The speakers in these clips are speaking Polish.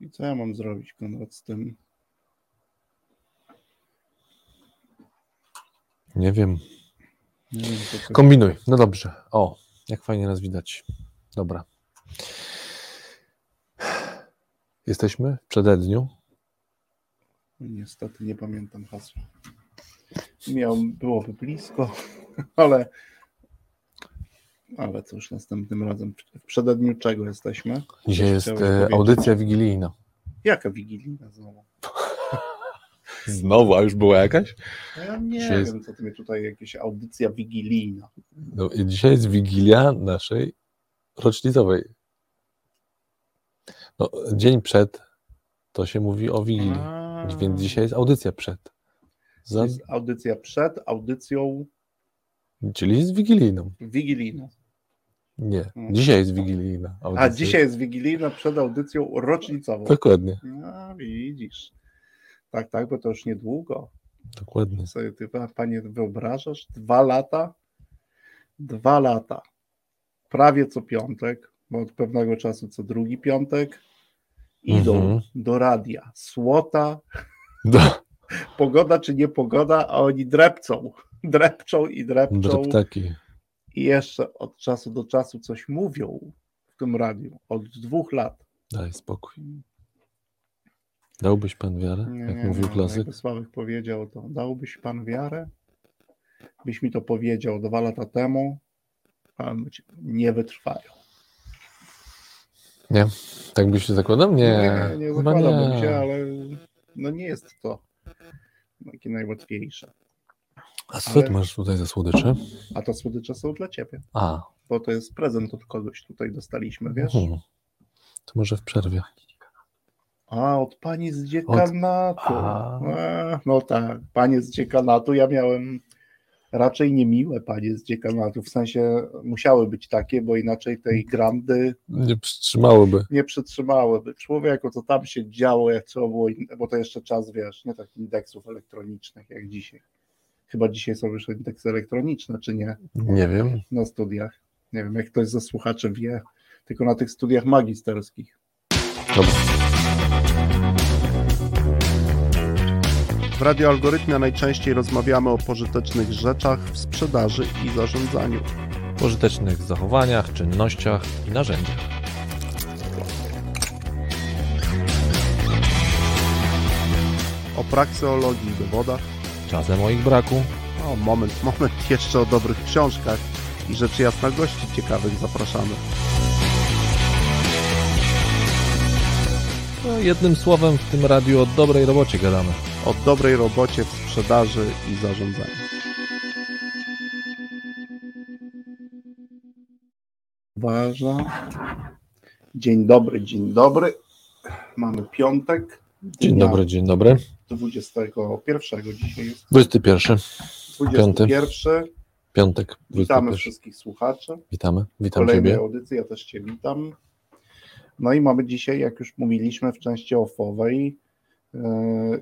I co ja mam zrobić, Konrad, z tym? Nie wiem. Nie wiem, Kombinuj. No dobrze. O, jak fajnie nas widać. Dobra. Jesteśmy w przededniu. Niestety nie pamiętam hasła. Miał, byłoby blisko, ale ale cóż, następnym razem. W przededniu czego jesteśmy? Dzisiaj Coś jest e, audycja wigilijna. Jaka wigilijna znowu? Znowu, a już była jakaś? No Ja nie Dzisiaj jest- wiem, co ty mnie tutaj, jakieś audycja wigilijna. No, i dzisiaj jest wigilia naszej rocznicowej. No, dzień przed to się mówi o wigilii, A, więc dzisiaj jest audycja przed. Za, jest audycja przed audycją czyli jest wigilijną. wigilijną. Nie, Mm. dzisiaj jest wigilijna audycja. A dzisiaj jest wigilijna przed audycją rocznicową. Dokładnie, No, widzisz. Tak, tak, bo to już niedługo. dokładnie. sobie ty, panie, wyobrażasz? Dwa lata? Dwa lata. Prawie co piątek, bo od pewnego czasu co drugi piątek idą Mhm. do radia. Słota, Do, pogoda czy nie pogoda, a oni drepczą. Drepczą i drepczą. dreptaki. I jeszcze od czasu do czasu coś mówią w tym radiu. Od dwóch lat. Daj spokój. Dałbyś pan wiarę, jak mówił klasyk? Jakby Sławek powiedział to, dałbyś pan wiarę? Byś mi to powiedział dwa lata temu, a mycie nie wytrwają. Nie? Tak byś się zakładał? Nie, nie, nie zakładałbym nie. się, ale no nie jest to takie najłatwiejsze. A co ale- ty masz tutaj za słodycze? A to słodycze są dla ciebie, A, bo to jest prezent od kogoś tutaj dostaliśmy, wiesz? mhm. to może w przerwie. A, od pani z dziekanatu. A. A, no tak, panie z dziekanatu. Ja miałem raczej niemiłe panie z dziekanatu, w sensie musiały być takie, bo inaczej tej grandy Nie przytrzymałoby. nie przytrzymałyby. Człowieku, co tam się działo, jak trzeba było, bo to jeszcze czas, wiesz, nie takich indeksów elektronicznych jak dzisiaj. Chyba dzisiaj są już indeksy elektroniczne, czy nie, Nie wiem. na studiach. Nie wiem, jak ktoś ze słuchaczy wie, tylko na tych studiach magisterskich. Dobra. W radioalgorytmie najczęściej rozmawiamy o pożytecznych rzeczach w sprzedaży i zarządzaniu. Pożytecznych zachowaniach, czynnościach i narzędziach. O prakseologii i dowodach. Czasem o ich braku. O, moment, moment, jeszcze o dobrych książkach i rzecz jasna gości ciekawych zapraszamy. No, jednym słowem w tym radiu o dobrej robocie gadamy. O dobrej robocie w sprzedaży i zarządzaniu. Uważa. Dzień dobry, dzień dobry. Mamy piątek. Dzień dobry, dzień dobry. 21 dzisiaj jest. 21. 21. Piątek. Witamy 21. wszystkich słuchaczy. Witamy. Witam Kolejnej Ciebie. audycji, ja też Cię witam. No i mamy dzisiaj, jak już mówiliśmy w części offowej, yy,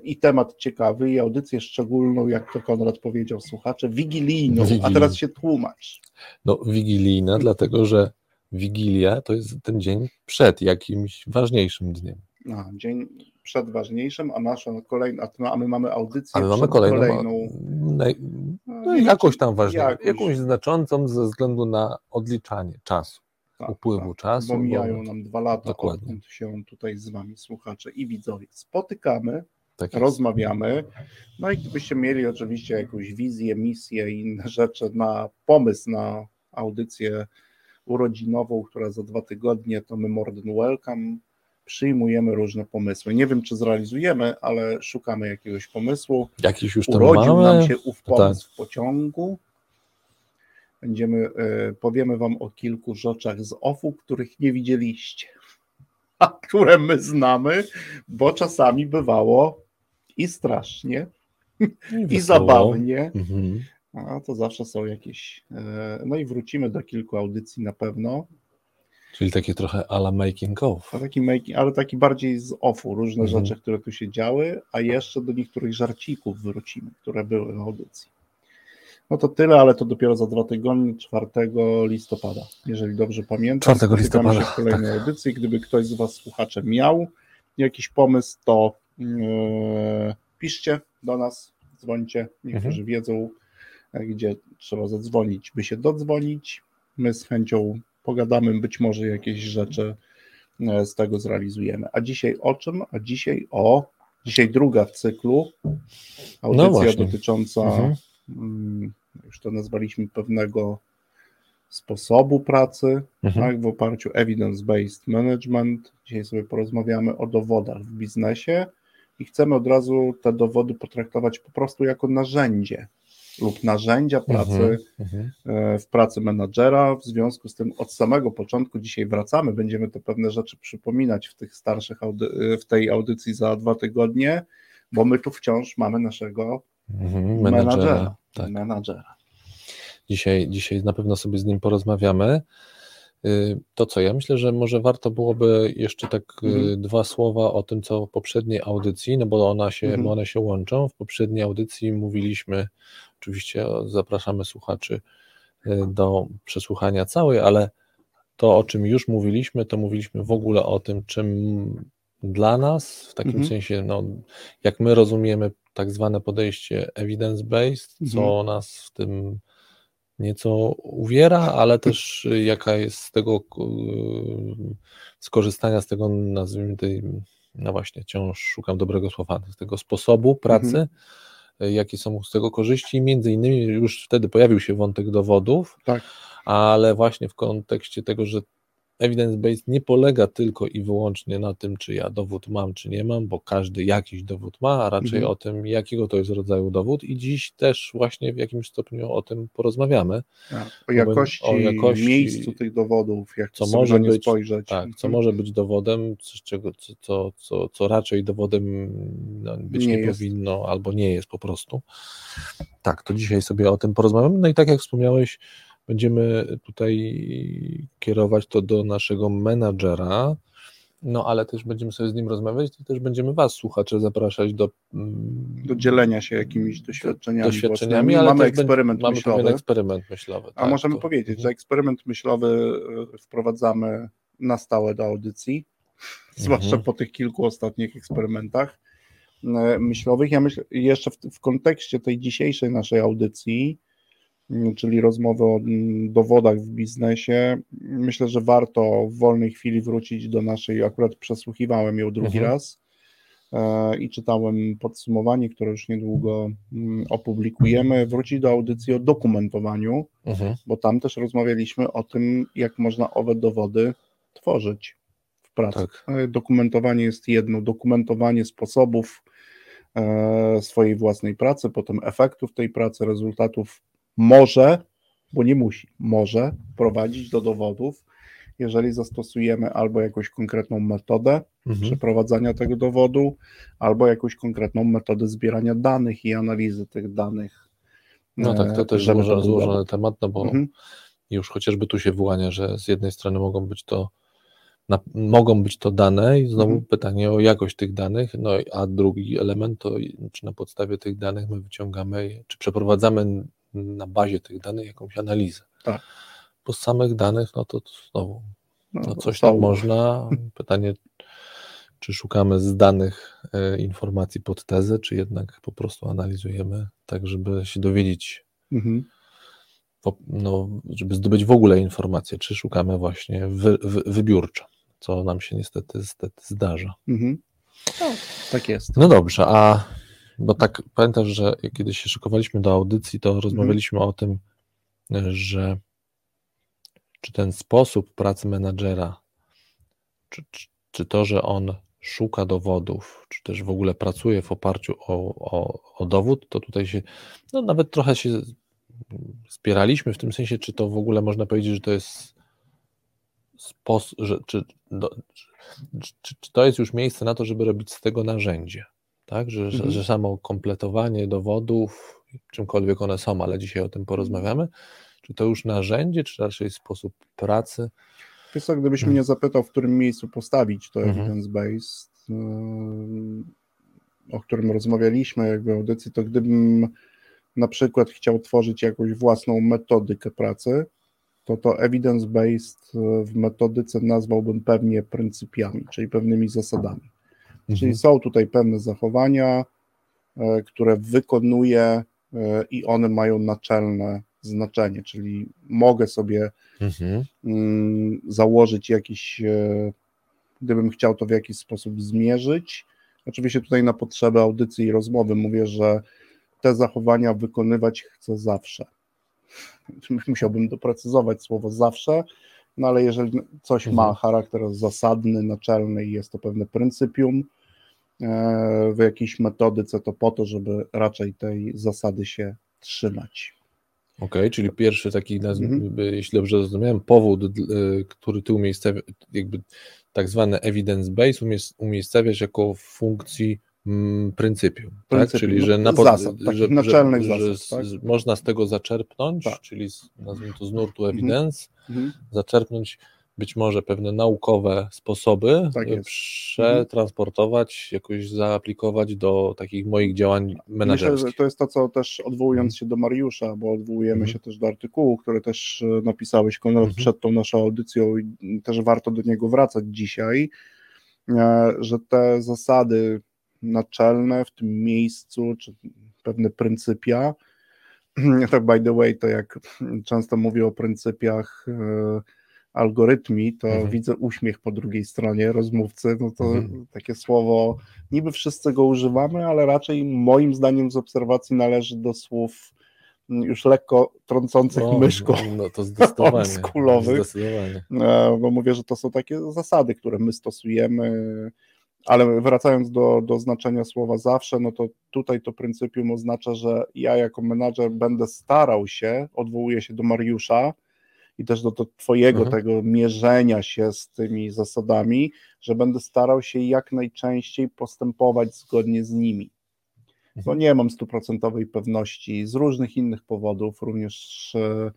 i temat ciekawy, i audycję szczególną, jak to Konrad powiedział, słuchacze, wigilijną. A teraz się tłumacz. No, wigilijna, dlatego że Wigilia to jest ten dzień przed jakimś ważniejszym dniem. A, dzień przed ważniejszym, a nasza kolejna, a my mamy audycję Ale mamy przed kolejną. kolejną. naj- No, No i jakąś tam ważniejszą, jakąś. jakąś znaczącą ze względu na odliczanie czasu, tak, upływu czasu. Bo mijają bo- nam dwa lata, Dokładnie. odkąd się tutaj z Wami, słuchacze i widzowie, spotykamy. tak rozmawiamy. No i gdybyście mieli oczywiście jakąś wizję, misję i inne rzeczy na pomysł na audycję urodzinową, która za dwa tygodnie, to my more than welcome. Przyjmujemy różne pomysły. Nie wiem, czy zrealizujemy, ale szukamy jakiegoś pomysłu. Jakiś już Urodził mamy. nam się ów to pomysł w pociągu. Będziemy, e, powiemy Wam o kilku rzeczach z OFU, których nie widzieliście, a które my znamy, bo czasami bywało i strasznie, i wesoło. zabawnie. Mhm. A to zawsze są jakieś. e, No i wrócimy do kilku audycji na pewno. Czyli takie trochę ala making of. A taki making, ale taki bardziej z OFU, różne Mhm. rzeczy, które tu się działy, a jeszcze do niektórych żarcików wrócimy, które były w audycji. No to tyle, ale to dopiero za dwa tygodnie, 4 listopada, jeżeli dobrze pamiętam. 4 Spotykamy listopada, się w kolejnej audycji. Gdyby ktoś z Was słuchaczy miał jakiś pomysł, to yy, piszcie do nas, dzwońcie, niektórzy mhm. wiedzą, gdzie trzeba zadzwonić, by się dodzwonić. My z chęcią pogadamy, być może jakieś rzeczy e, z tego zrealizujemy. A dzisiaj o czym? A dzisiaj o, dzisiaj druga w cyklu, audycja no dotycząca, mhm. Mm, już to nazwaliśmy pewnego sposobu pracy, mhm. tak, w oparciu evidence-based management. Dzisiaj sobie porozmawiamy o dowodach w biznesie i chcemy od razu te dowody potraktować po prostu jako narzędzie lub narzędzia pracy mhm, mhm. w pracy menadżera. W związku z tym od samego początku dzisiaj wracamy, będziemy te pewne rzeczy przypominać w tych starszych w tej audycji za dwa tygodnie, bo my tu wciąż mamy naszego mhm, menadżera. menadżera. Tak. menadżera. Dzisiaj, dzisiaj na pewno sobie z nim porozmawiamy. Y, to co, ja myślę, że może warto byłoby jeszcze tak y, mhm. dwa słowa o tym, co w poprzedniej audycji, no bo ona się, mhm. one się łączą. W poprzedniej audycji mówiliśmy, oczywiście zapraszamy słuchaczy y, do przesłuchania całej, ale to, o czym już mówiliśmy, to mówiliśmy w ogóle o tym, czym dla nas, w takim mhm. sensie, no, jak my rozumiemy tak zwane podejście evidence-based, co mhm. nas w tym nieco uwiera, ale też y, jaka jest z tego y, skorzystania z tego, nazwijmy tej, no właśnie, wciąż szukam dobrego słowa, z tego sposobu pracy, mhm. Y, jakie są z tego korzyści. Między innymi już wtedy pojawił się wątek dowodów, tak. ale właśnie w kontekście tego, że evidence-based nie polega tylko i wyłącznie na tym, czy ja dowód mam, czy nie mam, bo każdy jakiś dowód ma, a raczej mhm. o tym, jakiego to jest rodzaju dowód i dziś też właśnie w jakimś stopniu o tym porozmawiamy. Tak, o, jakości, o jakości, miejscu tych dowodów, jak co może być, spojrzeć. Tak, co mhm. może być dowodem, co, co, co, co raczej dowodem no, być nie, nie powinno albo nie jest po prostu. Tak, to dzisiaj sobie o tym porozmawiamy. No i tak jak wspomniałeś, Będziemy tutaj kierować to do naszego menadżera, no ale też będziemy sobie z nim rozmawiać i też będziemy Was, słuchacze, zapraszać do... Mm, do dzielenia się jakimiś doświadczeniami. Doświadczeniami, ale mamy eksperyment będzie, myślowy. Mamy eksperyment myślowy. A tak, możemy to... powiedzieć, mhm. że eksperyment myślowy e, wprowadzamy na stałe do audycji, zwłaszcza mhm. po tych kilku ostatnich eksperymentach e, myślowych. Ja myślę, jeszcze w, w kontekście tej dzisiejszej naszej audycji, czyli rozmowy o mm, dowodach w biznesie. Myślę, że warto w wolnej chwili wrócić do naszej, akurat przesłuchiwałem ją drugi mhm. raz e, i czytałem podsumowanie, które już niedługo mm, opublikujemy. Wrócić do audycji o dokumentowaniu, mhm. bo tam też rozmawialiśmy o tym, jak można owe dowody tworzyć w pracy. Tak. E, dokumentowanie jest jedno, dokumentowanie sposobów e, swojej własnej pracy, potem efektów tej pracy, rezultatów może, bo nie musi, może prowadzić do dowodów, jeżeli zastosujemy albo jakąś konkretną metodę mhm. przeprowadzania tego dowodu, albo jakąś konkretną metodę zbierania danych i analizy tych danych. No tak, to e, też złożony, złożony temat, no bo mhm. już chociażby tu się wyłania, że z jednej strony mogą być to na, mogą być to dane i znowu mhm. pytanie o jakość tych danych, no a drugi element to czy na podstawie tych danych my wyciągamy, czy przeprowadzamy na bazie tych danych jakąś analizę. Tak. Bo z samych danych, no to, znowu, no, no coś tam można. Pytanie, czy szukamy z danych e, informacji pod tezę, czy jednak po prostu analizujemy tak, żeby się dowiedzieć, mhm. no, żeby zdobyć w ogóle informacje, czy szukamy właśnie wy, wy, wybiórczo, co nam się niestety, niestety zdarza. Mhm. No, tak jest. No dobrze, a bo tak pamiętasz, że kiedy się szykowaliśmy do audycji, to rozmawialiśmy o tym, że czy ten sposób pracy menadżera, czy, czy, czy, to, że on szuka dowodów, czy też w ogóle pracuje w oparciu o, o, o dowód, to tutaj się, no nawet trochę się spieraliśmy w tym sensie, czy to w ogóle można powiedzieć, że to jest sposób, że, czy, do, czy, czy to jest już miejsce na to, żeby robić z tego narzędzie tak? Że, mhm. że, samo kompletowanie dowodów, czymkolwiek one są, ale dzisiaj o tym porozmawiamy, czy to już narzędzie, czy raczej sposób pracy? Wiesz co, gdybyś mhm. mnie zapytał, w którym miejscu postawić to mhm. evidence-based, o którym rozmawialiśmy jakby w audycji, to gdybym na przykład chciał tworzyć jakąś własną metodykę pracy, to to evidence-based w metodyce nazwałbym pewnie pryncypiami, czyli pewnymi zasadami Mhm. Czyli są tutaj pewne zachowania, e, które wykonuję e, i one mają naczelne znaczenie, czyli mogę sobie mhm. Mm, założyć jakiś, e, gdybym chciał to w jakiś sposób zmierzyć. Oczywiście tutaj na potrzeby audycji i rozmowy mówię, że te zachowania wykonywać chcę zawsze. Musiałbym doprecyzować słowo zawsze, no ale jeżeli coś mhm. ma charakter zasadny, naczelny i jest to pewne pryncypium w jakiejś metodyce, to po to, żeby raczej tej zasady się trzymać. Okej, okay, czyli pierwszy taki, mhm. jeśli dobrze zrozumiałem, powód, e, który ty umiejscawiasz, jakby tak zwany evidence base umiejscawiasz jako funkcji mm, pryncypium, tak? czyli że, na, zasad, że, naczelnych że, zasad, że tak? można z tego zaczerpnąć, tak. czyli z, nazwijmy to z nurtu mhm. evidence, mhm. zaczerpnąć być może pewne naukowe sposoby, tak przetransportować, jakoś zaaplikować do takich moich działań menedżerskich. Myślę, że to jest to, co też odwołując mhm. się do Mariusza, bo odwołujemy mhm. się też do artykułu, który też e, napisałeś mhm. przed tą naszą audycją i też warto do niego wracać dzisiaj, e, że te zasady naczelne w tym miejscu, czy pewne pryncypia, tak by the way, to jak często mówię o pryncypiach e, algorytmi, to mhm. widzę uśmiech po drugiej stronie rozmówcy, no to mhm. takie słowo, niby wszyscy go używamy, ale raczej moim zdaniem z obserwacji należy do słów już lekko trącących o, myszką no, no to zdecydowanie, zdecydowanie. E, bo mówię, że to są takie zasady, które my stosujemy, ale wracając do, do znaczenia słowa zawsze, no to tutaj to pryncypium oznacza, że ja jako menadżer będę starał się, odwołuję się do Mariusza, i też do, do Twojego mhm. tego mierzenia się z tymi zasadami, że będę starał się jak najczęściej postępować zgodnie z nimi. No mhm. nie mam stuprocentowej pewności z różnych innych powodów, również e,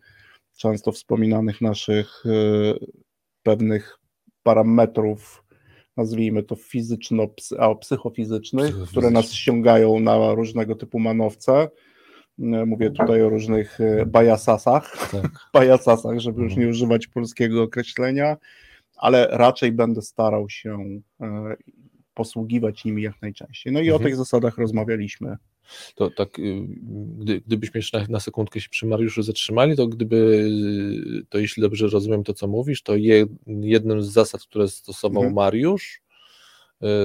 często wspominanych naszych e, pewnych parametrów, nazwijmy to fizyczno-psychofizycznych, które nas ściągają na różnego typu manowce mówię tak. tutaj o różnych e, bajasasach, tak. bajasasach, żeby już nie używać polskiego określenia, ale raczej będę starał się e, posługiwać nimi jak najczęściej. No i mhm. o tych zasadach rozmawialiśmy. To tak, y, gdy, gdybyśmy jeszcze na, na sekundkę się przy Mariuszu zatrzymali, to gdyby, to jeśli dobrze rozumiem to, co mówisz, to je, jednym z zasad, które stosował mhm. Mariusz, Y,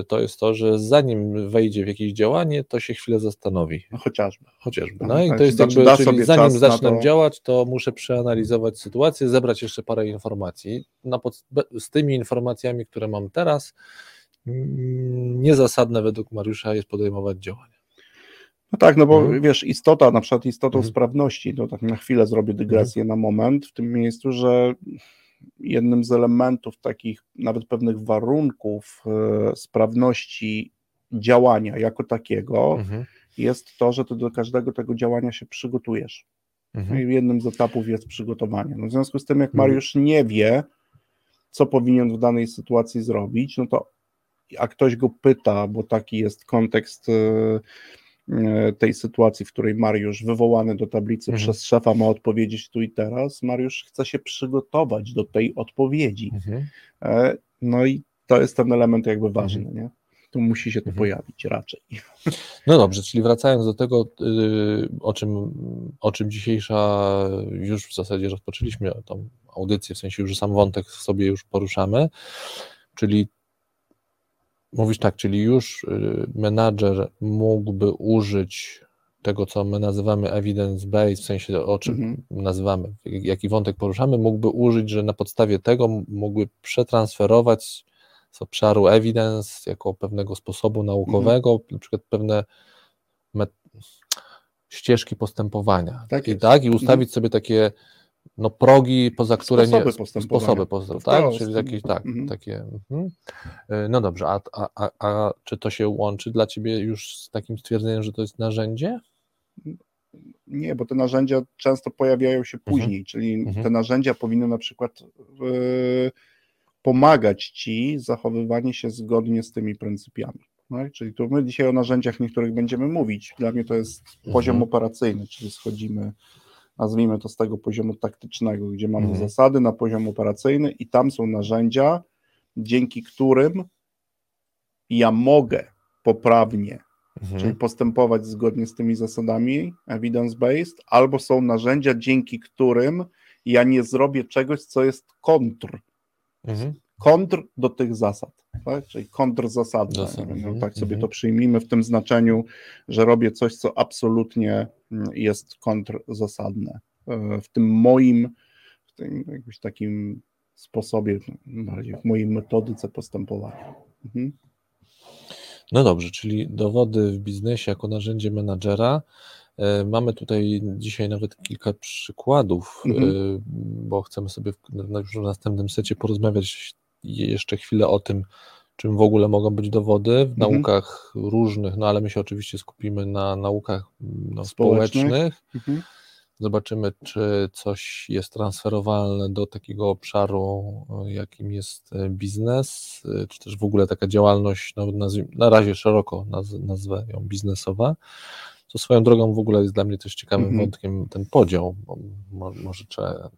to jest to, że zanim wejdzie w jakieś działanie, to się chwilę zastanowi. No chociażby. Chociażby. No, no i to jest jakby, czyli zanim zacznę to... działać, to muszę przeanalizować sytuację, zebrać jeszcze parę informacji. Na pod... Z tymi informacjami, które mam teraz, mm, niezasadne według Mariusza jest podejmować działania. No tak, no bo mhm. wiesz, istota, na przykład istotą mhm. sprawności, to tak na chwilę zrobię dygresję mhm. na moment w tym miejscu, że jednym z elementów takich, nawet pewnych warunków e, sprawności działania jako takiego mhm. jest to, że ty do każdego tego działania się przygotujesz. Mhm. Jednym z etapów jest przygotowanie. No w związku z tym, jak mhm. Mariusz nie wie, co powinien w danej sytuacji zrobić, no to a ktoś go pyta, bo taki jest kontekst E, tej sytuacji, w której Mariusz wywołany do tablicy mhm. przez szefa ma odpowiedzieć tu i teraz, Mariusz chce się przygotować do tej odpowiedzi. Mhm. E, no i to jest ten element jakby ważny, mhm. nie? Tu musi się to mhm. pojawić raczej. No dobrze, czyli wracając do tego, y, o czym, o czym dzisiejsza już w zasadzie rozpoczęliśmy tą audycję, w sensie już sam wątek sobie już poruszamy, czyli Mówisz tak, czyli już y, menadżer mógłby użyć tego, co my nazywamy evidence-based, w sensie o czym mhm. nazywamy, jaki wątek poruszamy, mógłby użyć, że na podstawie tego mógłby przetransferować z obszaru evidence jako pewnego sposobu naukowego, mhm. na przykład pewne ścieżki postępowania. Tak, I, tak, i ustawić mhm. sobie takie no progi, poza które sposoby nie... Postępowania. Sposoby postępowania, tak? Czyli jakieś, tak, mhm. takie... Mhm. E, no dobrze, a, a, a, a czy to się łączy dla Ciebie już z takim stwierdzeniem, że to jest narzędzie? Nie, bo te narzędzia często pojawiają się mhm. później, mhm. czyli te narzędzia powinny na przykład yy, pomagać Ci zachowywanie się zgodnie z tymi pryncypiami. No, czyli tu my dzisiaj o narzędziach niektórych będziemy mówić. Dla mnie to jest poziom mhm. operacyjny, czyli schodzimy nazwijmy to z tego poziomu taktycznego, gdzie mamy mhm. zasady na poziom operacyjny i tam są narzędzia, dzięki którym ja mogę poprawnie, mhm. czyli postępować zgodnie z tymi zasadami evidence-based, albo są narzędzia, dzięki którym ja nie zrobię czegoś, co jest kontr. Mhm. Kontr do tych zasad, tak? czyli kontrzasadne. No, mhm. tak sobie mhm. to przyjmijmy w tym znaczeniu, że robię coś, co absolutnie mm, jest kontrzasadne. E, w tym moim, w tym jakimś takim sposobie, bardziej w mojej metodyce postępowania. Mhm. No dobrze, czyli dowody w biznesie jako narzędzie menadżera. E, mamy tutaj dzisiaj nawet kilka przykładów, e, mhm. bo chcemy sobie już w następnym secie porozmawiać jeszcze chwilę o tym, czym w ogóle mogą być dowody w mhm. naukach różnych, no ale my się oczywiście skupimy na naukach no, społecznych. społecznych. Mhm. Zobaczymy, czy coś jest transferowalne do takiego obszaru, jakim jest e, biznes, e, czy też w ogóle taka działalność, no, na razie szeroko naz, nazwę ją biznesowa. Co swoją drogą w ogóle jest dla mnie też ciekawym mm -hmm. wątkiem ten podział, bo może trzeba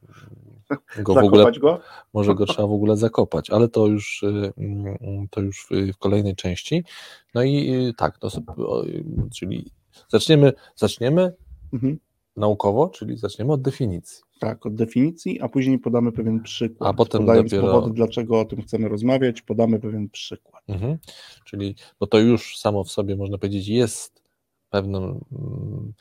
go w ogóle, go? może go trzeba w ogóle zakopać, ale to już, y, mm, to już w kolejnej części. No i y, tak, to sobie, czyli zaczniemy, zaczniemy mhm naukowo, czyli zaczniemy od definicji. Tak, od definicji, a później podamy pewien przykład. A potem Podając dopiero... powody, dlaczego o tym chcemy rozmawiać, podamy pewien przykład. Mhm. Czyli, bo to już samo w sobie, można powiedzieć, jest pewnym mm,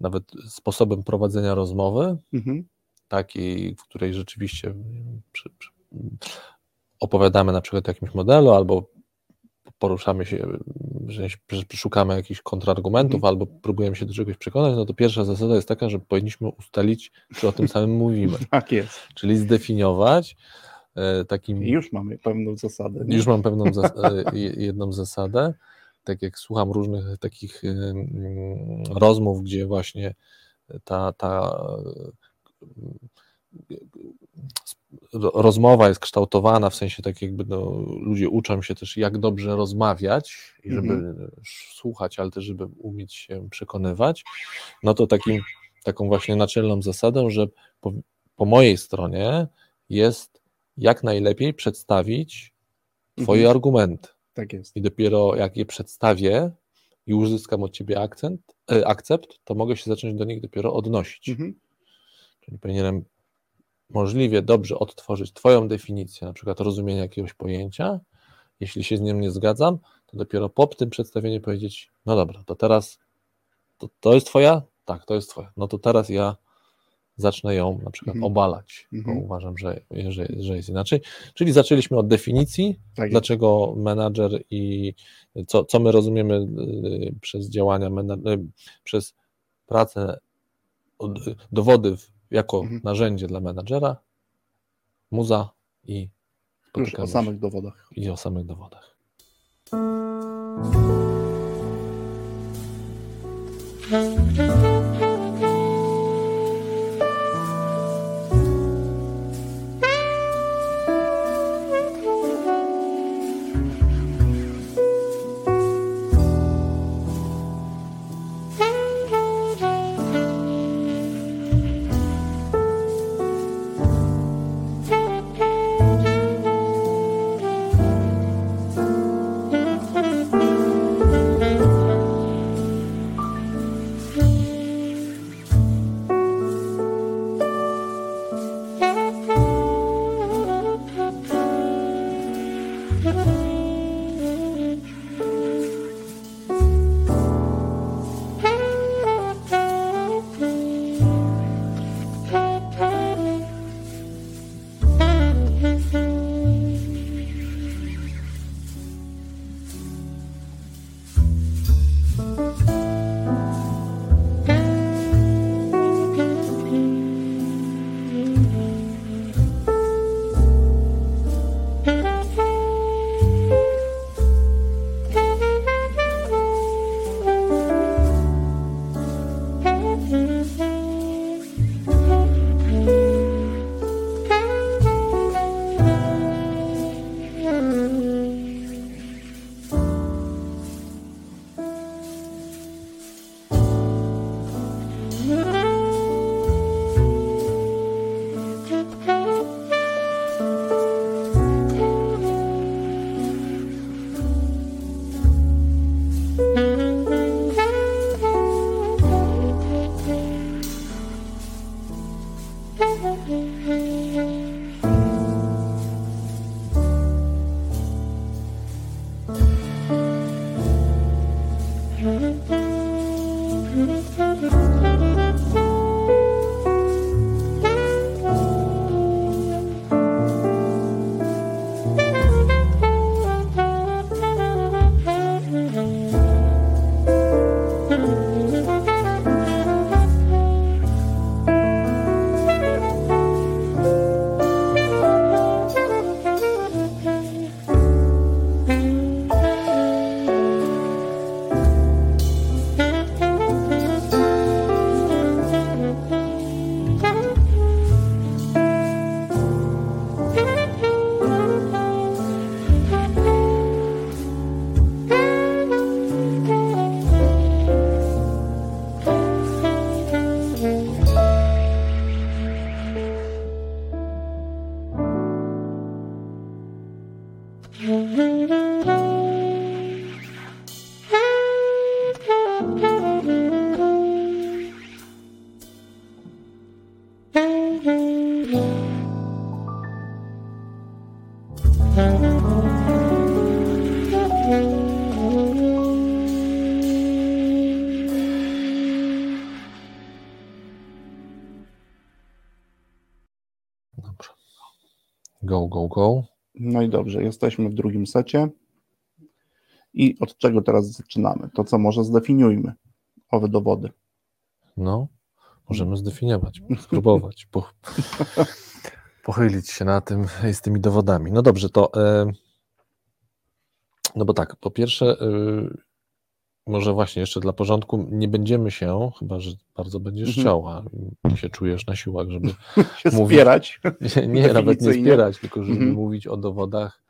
nawet sposobem prowadzenia rozmowy, mhm. Takiej, w której rzeczywiście przy, przy, opowiadamy na przykład o jakimś modelu albo poruszamy się, że szukamy jakichś kontrargumentów mm. albo próbujemy się do czegoś przekonać, no to pierwsza zasada jest taka, że powinniśmy ustalić, czy o tym samym mówimy. tak jest. Czyli zdefiniować e, takim... Już mamy pewną zasadę. Nie? Już mam pewną zas e, jedną zasadę. Tak jak słucham różnych takich rozmów, gdzie właśnie ta, ta rozmowa jest kształtowana w sensie tak jakby no, ludzie uczą się też jak dobrze rozmawiać i żeby mhm. słuchać, ale też żeby umieć się przekonywać, no to takim, taką właśnie naczelną zasadą, że po, po mojej stronie jest jak najlepiej przedstawić Twoje mhm. argumenty. Tak jest. I dopiero jak je przedstawię i uzyskam od Ciebie akcent, e, akcept, to mogę się zacząć do nich dopiero odnosić. Mhm. Czyli powinienem możliwie dobrze odtworzyć Twoją definicję, na przykład rozumienia jakiegoś pojęcia. Jeśli się z nim nie zgadzam, to dopiero po tym przedstawieniu powiedzieć: No dobra, to teraz to, to jest Twoja? Tak, to jest Twoja. No to teraz ja zacznę ją na przykład mhm. obalać, bo mhm. uważam, że, że, że jest inaczej. Czyli zaczęliśmy od definicji, tak dlaczego menadżer i co, co my rozumiemy y, przez działania, y, przez pracę, dowody jako mhm. narzędzie dla menadżera, muza i już o samych dowodach. I o samych dowodach. Thank you. I dobrze, jesteśmy w drugim secie. I od czego teraz zaczynamy? To co może zdefiniujmy owe dowody. No, możemy zdefiniować, spróbować, po, pochylić się na tym z tymi dowodami. No dobrze, to e, no bo tak, po pierwsze e, może właśnie jeszcze dla porządku nie będziemy się, chyba że bardzo będziesz mhm. chciała, się czujesz na siłach, żeby mówić, spierać. Nie, nie nawet nie spierać, tylko żeby mhm. mówić o dowodach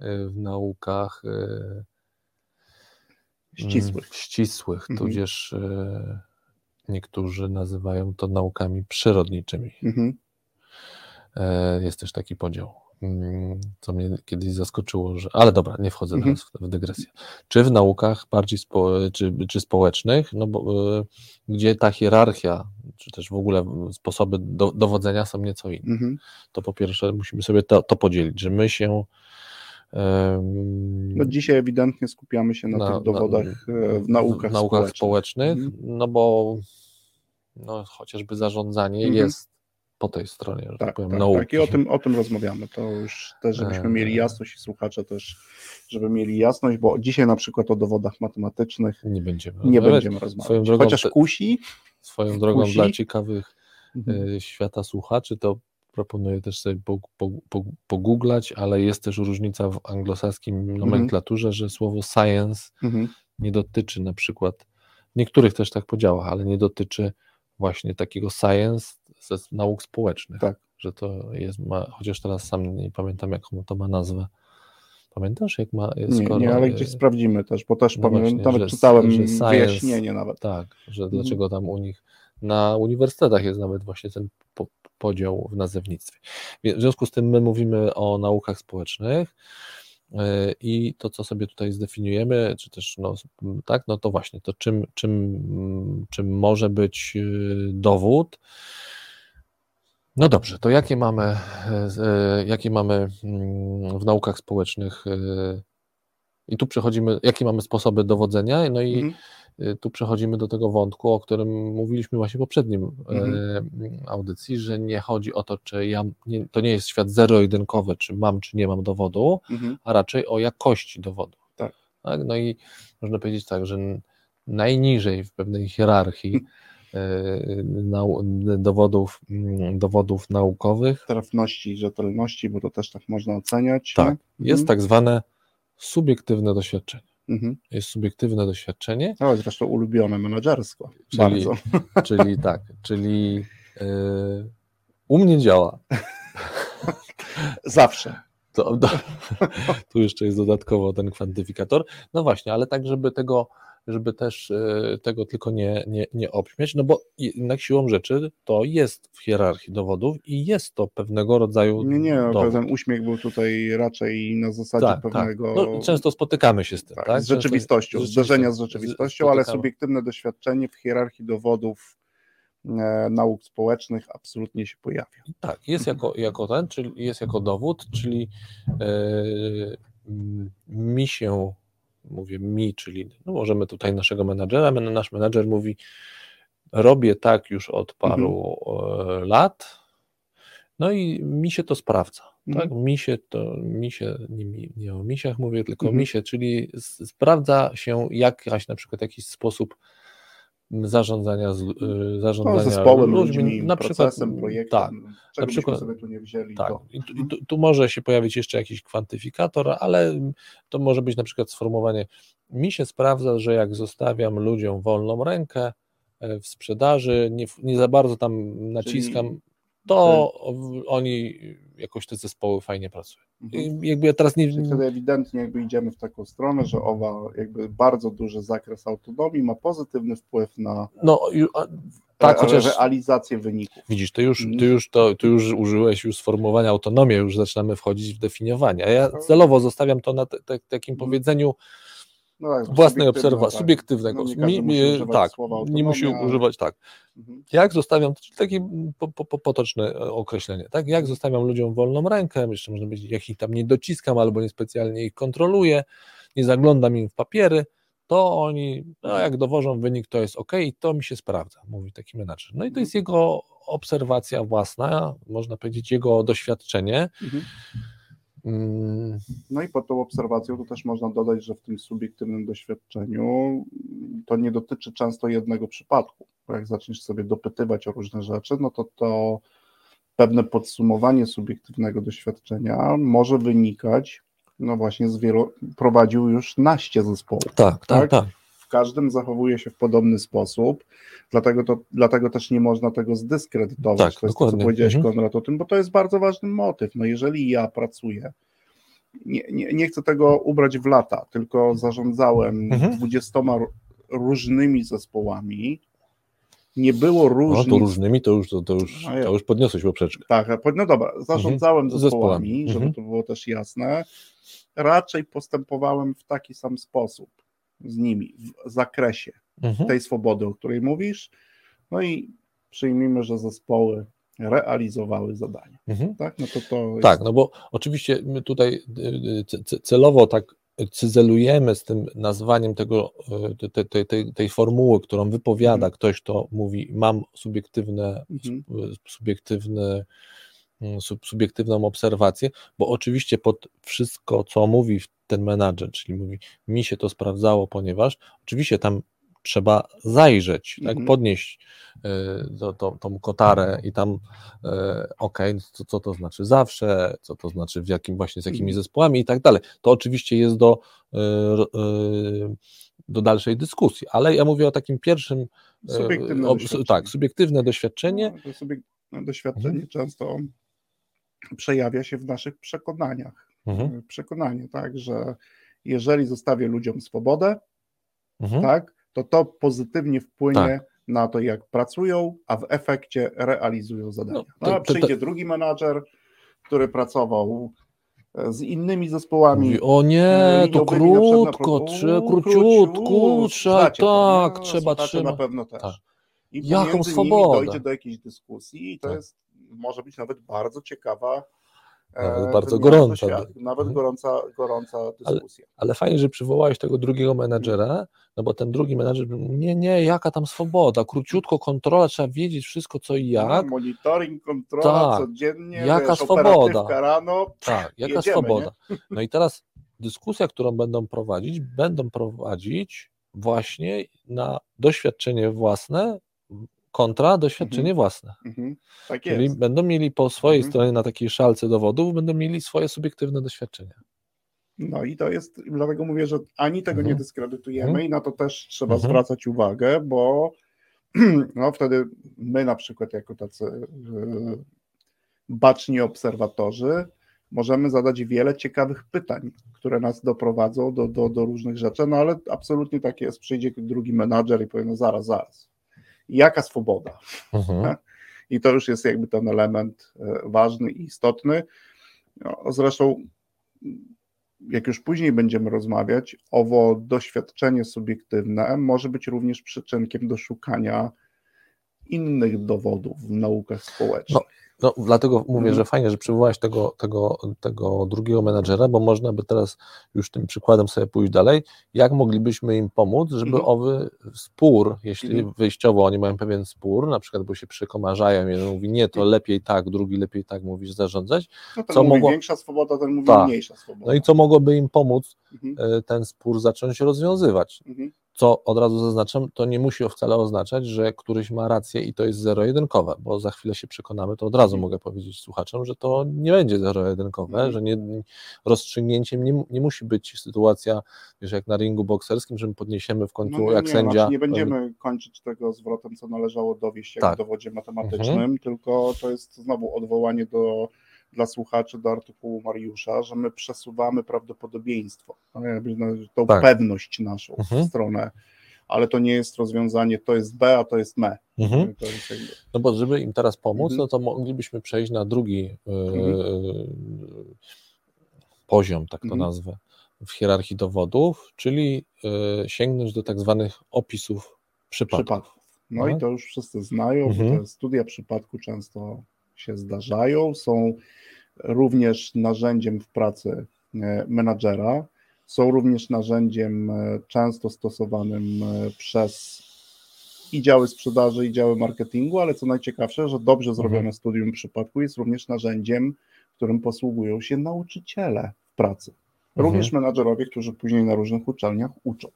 e, w naukach e, ścisłych, ścisłych mhm. tudzież e, niektórzy nazywają to naukami przyrodniczymi. Mhm. Jest też taki podział. Mm, co mnie kiedyś zaskoczyło, że. Ale dobra, nie wchodzę mhm. teraz w dygresję. Czy w naukach bardziej spo, czy, czy społecznych, no bo, y, gdzie ta hierarchia, czy też w ogóle sposoby do, dowodzenia są nieco inne. Mhm. To po pierwsze musimy sobie to, to podzielić, że my się. no dzisiaj ewidentnie skupiamy się na, na tych dowodach na, e, w naukach, w naukach społecznych, społecznych mhm. no bo no, chociażby zarządzanie mhm. jest po tej stronie, że tak, tak powiem, tak, nauki. Tak, i o tym, o tym rozmawiamy. To już też, żebyśmy mieli jasność i słuchacze też, żeby mieli jasność, bo dzisiaj na przykład o dowodach matematycznych nie będziemy, nie będziemy rozmawiać. Drogą, Chociaż kusi. Swoją drogą kusi. dla ciekawych mhm. E, świata słuchaczy, to proponuję też sobie pogooglać, ale jest też różnica w anglosaskim mhm. nomenklaturze, mhm. że słowo science mhm. nie dotyczy na przykład, niektórych też tak podziałach, ale nie dotyczy właśnie takiego science ze nauk społecznych. Tak. Że to jest, ma, chociaż teraz sam nie pamiętam, jaką to ma nazwę. Pamiętasz, jak ma. Nie, skoro, nie, ale gdzieś sprawdzimy też, bo też no pamiętam, nawet że, czytałem że science, wyjaśnienie nawet. Tak, że mhm. dlaczego tam u nich na uniwersytetach jest nawet właśnie ten po, podział w nazewnictwie. W związku z tym my mówimy o naukach społecznych. E, I to, co sobie tutaj zdefiniujemy, czy też, no, tak, no to właśnie, to czym, czym, czym może być y, dowód. No dobrze, to jakie mamy, e, jakie mamy mm, w naukach społecznych e, i tu przechodzimy, jakie mamy sposoby dowodzenia, no i mhm. Tu przechodzimy do tego wątku, o którym mówiliśmy właśnie w poprzednim mhm. E, audycji, że nie chodzi o to, czy ja, nie, to nie jest świat zero-jedynkowy, czy mam, czy nie mam dowodu, mhm. a raczej o jakości dowodu. Tak. tak. No i można powiedzieć tak, że najniżej w pewnej hierarchii e, dowodów, mm, dowodów naukowych. Trafności, rzetelności, bo to też tak można oceniać. Tak, jest mhm. tak zwane subiektywne doświadczenie. Mhm. Jest subiektywne doświadczenie. No, zresztą ulubione menedżerstwo. Czyli, bardzo. czyli tak, czyli yy, u mnie działa. Zawsze. To, to, tu jeszcze jest dodatkowo ten kwantyfikator. No właśnie, ale tak, żeby tego żeby też e, tego tylko nie, nie, nie obśmiać, no bo jednak siłą rzeczy to jest w hierarchii dowodów i jest to pewnego rodzaju. Nie, nie, dowód. uśmiech był tutaj raczej na zasadzie tak, tak. pewnego. Tak. No, często spotykamy się z tym, tak? tak? Z rzeczywistością, zderzenia z rzeczywistością, ale subiektywne doświadczenie w hierarchii dowodów nauk społecznych absolutnie się pojawia. Tak, jest jako, jako ten, czyli jest jako dowód, czyli yy, mi się mówię mi, czyli no możemy tutaj naszego menadżera, nasz menadżer mówi, robię tak już od paru mhm. E, lat, no i mi się to sprawdza. Mhm. Tak? Mi się to, mi się, nie, nie o misiach mówię, tylko mhm. mi się, czyli sprawdza się jakaś na przykład jakiś sposób zarządzania, z, y, zarządzania no, zespołem, ludźmi, ludźmi na przykład, projektem, tak, na przykład, sobie tu nie wzięli. Tak, to... I tu, i tu, tu, może się pojawić jeszcze jakiś kwantyfikator, ale to może być na przykład sformułowanie, mi się sprawdza, że jak zostawiam ludziom wolną rękę e, w sprzedaży, nie, nie za bardzo tam naciskam, Czyli... to oni jakoś te zespoły fajnie pracują. Mhm. jakby ja teraz nie... Czyli wtedy ewidentnie jakby idziemy w taką stronę, że owa jakby bardzo duży zakres autonomii ma pozytywny wpływ na no, tak, chociaż realizację wyników. Widzisz, ty już, ty już, to, ty już użyłeś już sformułowania autonomii, już zaczynamy wchodzić w definiowanie. A ja no. celowo zostawiam to na te, te, takim mhm. powiedzeniu no tak, własnej obserwacji, tak. subiektywnego. No mi, mi, tak, nie musi używać, tak. Mhm. Jak zostawiam, takie po, po, potoczne określenie, tak? Jak zostawiam ludziom wolną rękę, jeszcze można powiedzieć, jak ich tam nie dociskam albo niespecjalnie ich kontroluję, nie zaglądam im w papiery, to oni, no jak dowożą wynik, to jest ok i to mi się sprawdza, mówi taki menadżer. No i to jest jego obserwacja własna, można powiedzieć, jego doświadczenie. Mhm. Mm. No i pod tą obserwacją to też można dodać, że w tym subiektywnym doświadczeniu to nie dotyczy często jednego przypadku, bo jak zaczniesz sobie dopytywać o różne rzeczy, no to to pewne podsumowanie subiektywnego doświadczenia może wynikać, no właśnie z wielu, prowadził już naście zespołów. Tak, tak, tak. tak. Każdym zachowuje się w podobny sposób, dlatego, to, dlatego też nie można tego zdyskredytować. Tak, to jest dokładnie. to, co powiedziałeś, mhm. Konrad, o tym, bo to jest bardzo ważny motyw. No jeżeli ja pracuję, nie, nie, nie chcę tego ubrać w lata, tylko zarządzałem mhm. 20 różnymi zespołami, nie było różnic. No to różnymi to już, to, to już, to już podniosłeś poprzeczkę. Tak, no dobra, zarządzałem mhm. zespołami, żeby mhm. to było też jasne. Raczej postępowałem w taki sam sposób z nimi, w zakresie mhm. tej swobody, o której mówisz. No i przyjmijmy, że zespoły realizowały zadania. Mhm. Tak, no to to jest... tak, no bo oczywiście my tutaj y, y, celowo tak cyzelujemy z tym nazwaniem tego, e, te, te, te, tej formuły, którą wypowiada mhm. ktoś, kto mówi, mam subiektywne, mhm. subiektywne mm, subiektywną obserwację, bo oczywiście pod wszystko, co mówi ten menadżer, czyli mówi, mi się to sprawdzało, ponieważ oczywiście tam trzeba zajrzeć, tak, mhm. podnieść y, to, to, tą kotarę i tam y, ok, co, co to znaczy zawsze, co to znaczy w jakim właśnie z jakimi mhm. zespołami i tak dalej. To oczywiście jest do, y, do dalszej dyskusji, ale ja mówię o takim pierwszym subiektywne o, tak, subiektywne doświadczenie. No, subiektywne doświadczenie mhm. często przejawia się w naszych przekonaniach. Mhm. Przekonanie, tak, że jeżeli zostawię ludziom swobodę, mhm. tak, to to pozytywnie wpłynie tak. na to, jak pracują, a w efekcie realizują zadania. No, to, no, a przyjdzie to, to... drugi menadżer, który pracował e, z innymi zespołami. Mówi, o nie, to krótko, trzeba, króciutko, trzeba, tak, trzeba, trzeba. na pewno też. Tak. I Jaką swobodę. dojdzie do jakiejś dyskusji i to tak. jest, może być nawet bardzo ciekawa nawet bardzo gorąca. nawet mhm. gorąca, gorąca dyskusja. Ale, ale, fajnie, że przywołałeś tego drugiego menadżera, no bo ten drugi menadżer, nie, nie, jaka tam swoboda, króciutko kontrola, trzeba wiedzieć wszystko co i jak. No, monitoring, kontrola tak. codziennie, jaka wiesz, swoboda. rano. Tak, jaka jedziemy, swoboda. Nie? No i teraz dyskusja, którą będą prowadzić, będą prowadzić właśnie na doświadczenie własne kontra doświadczenie mhm. własne. Mhm. Tak Czyli będą mieli po swojej mhm. stronie na takiej szalce dowodów, będą mieli swoje subiektywne doświadczenia. No i to jest, dlatego mówię, że ani tego nie dyskredytujemy i na to też trzeba zwracać uwagę, bo no wtedy my na przykład jako tacy e, baczni obserwatorzy możemy zadać wiele ciekawych pytań, które nas doprowadzą do, do, do różnych rzeczy, no ale absolutnie tak jest, przyjdzie drugi menadżer i powie, no zaraz, zaraz, jaka swoboda. Mhm. I to już jest jakby ten element e, ważny i istotny. No, zresztą, jak już później będziemy rozmawiać, owo doświadczenie subiektywne może być również przyczynkiem do szukania innych dowodów w naukach społecznych. No no, dlatego mówię, mhm. że fajnie, że przywołałeś tego, tego, tego drugiego menadżera, bo można by teraz już tym przykładem sobie pójść dalej, jak moglibyśmy im pomóc, żeby mhm. owy spór, jeśli mhm. wyjściowo oni mają pewien spór, na przykład, bo się przekomarzają, jeden mówi nie, to lepiej tak, drugi lepiej tak, mówisz zarządzać. No ten co mówi mogło... większa swoboda, ten mówi Ta. mniejsza swoboda. No i co mogłoby im pomóc mhm. E, ten spór zacząć rozwiązywać. Mhm co od razu zaznaczam, to nie musi wcale oznaczać, że któryś ma rację i to jest zero-jedynkowe, bo za chwilę się przekonamy, to od razu mogę powiedzieć słuchaczom, że to nie będzie zero-jedynkowe, mhm. że nie, rozstrzygnięciem nie, nie musi być sytuacja, wiesz, jak na ringu bokserskim, że my podniesiemy w końcu no nie, jak nie, sędzia. Znaczy nie będziemy kończyć tego zwrotem, co należało dowieść jak tak. w dowodzie matematycznym, mhm. tylko to jest znowu odwołanie do dla słuchaczy do artykułu Mariusza, że my przesuwamy prawdopodobieństwo, no, tą tak. pewność naszą mhm. w stronę, ale to nie jest rozwiązanie, to jest B, a to jest me. Mhm. To jest jakby... No bo żeby im teraz pomóc, mhm. no to moglibyśmy przejść na drugi yy, poziom, tak to mhm. nazwę, w hierarchii dowodów, czyli yy, sięgnąć do tak zwanych opisów przypadków. przypadków. No i to już wszyscy znają, mhm. bo te studia przypadku często się zdarzają, są również narzędziem w pracy e, menadżera, są również narzędziem e, często stosowanym e, przez i działy sprzedaży, i działy marketingu, ale co najciekawsze, że dobrze mhm. zrobione mhm. studium przypadku jest również narzędziem, którym posługują się nauczyciele w pracy. Również mhm. menadżerowie, którzy później na różnych uczelniach uczą.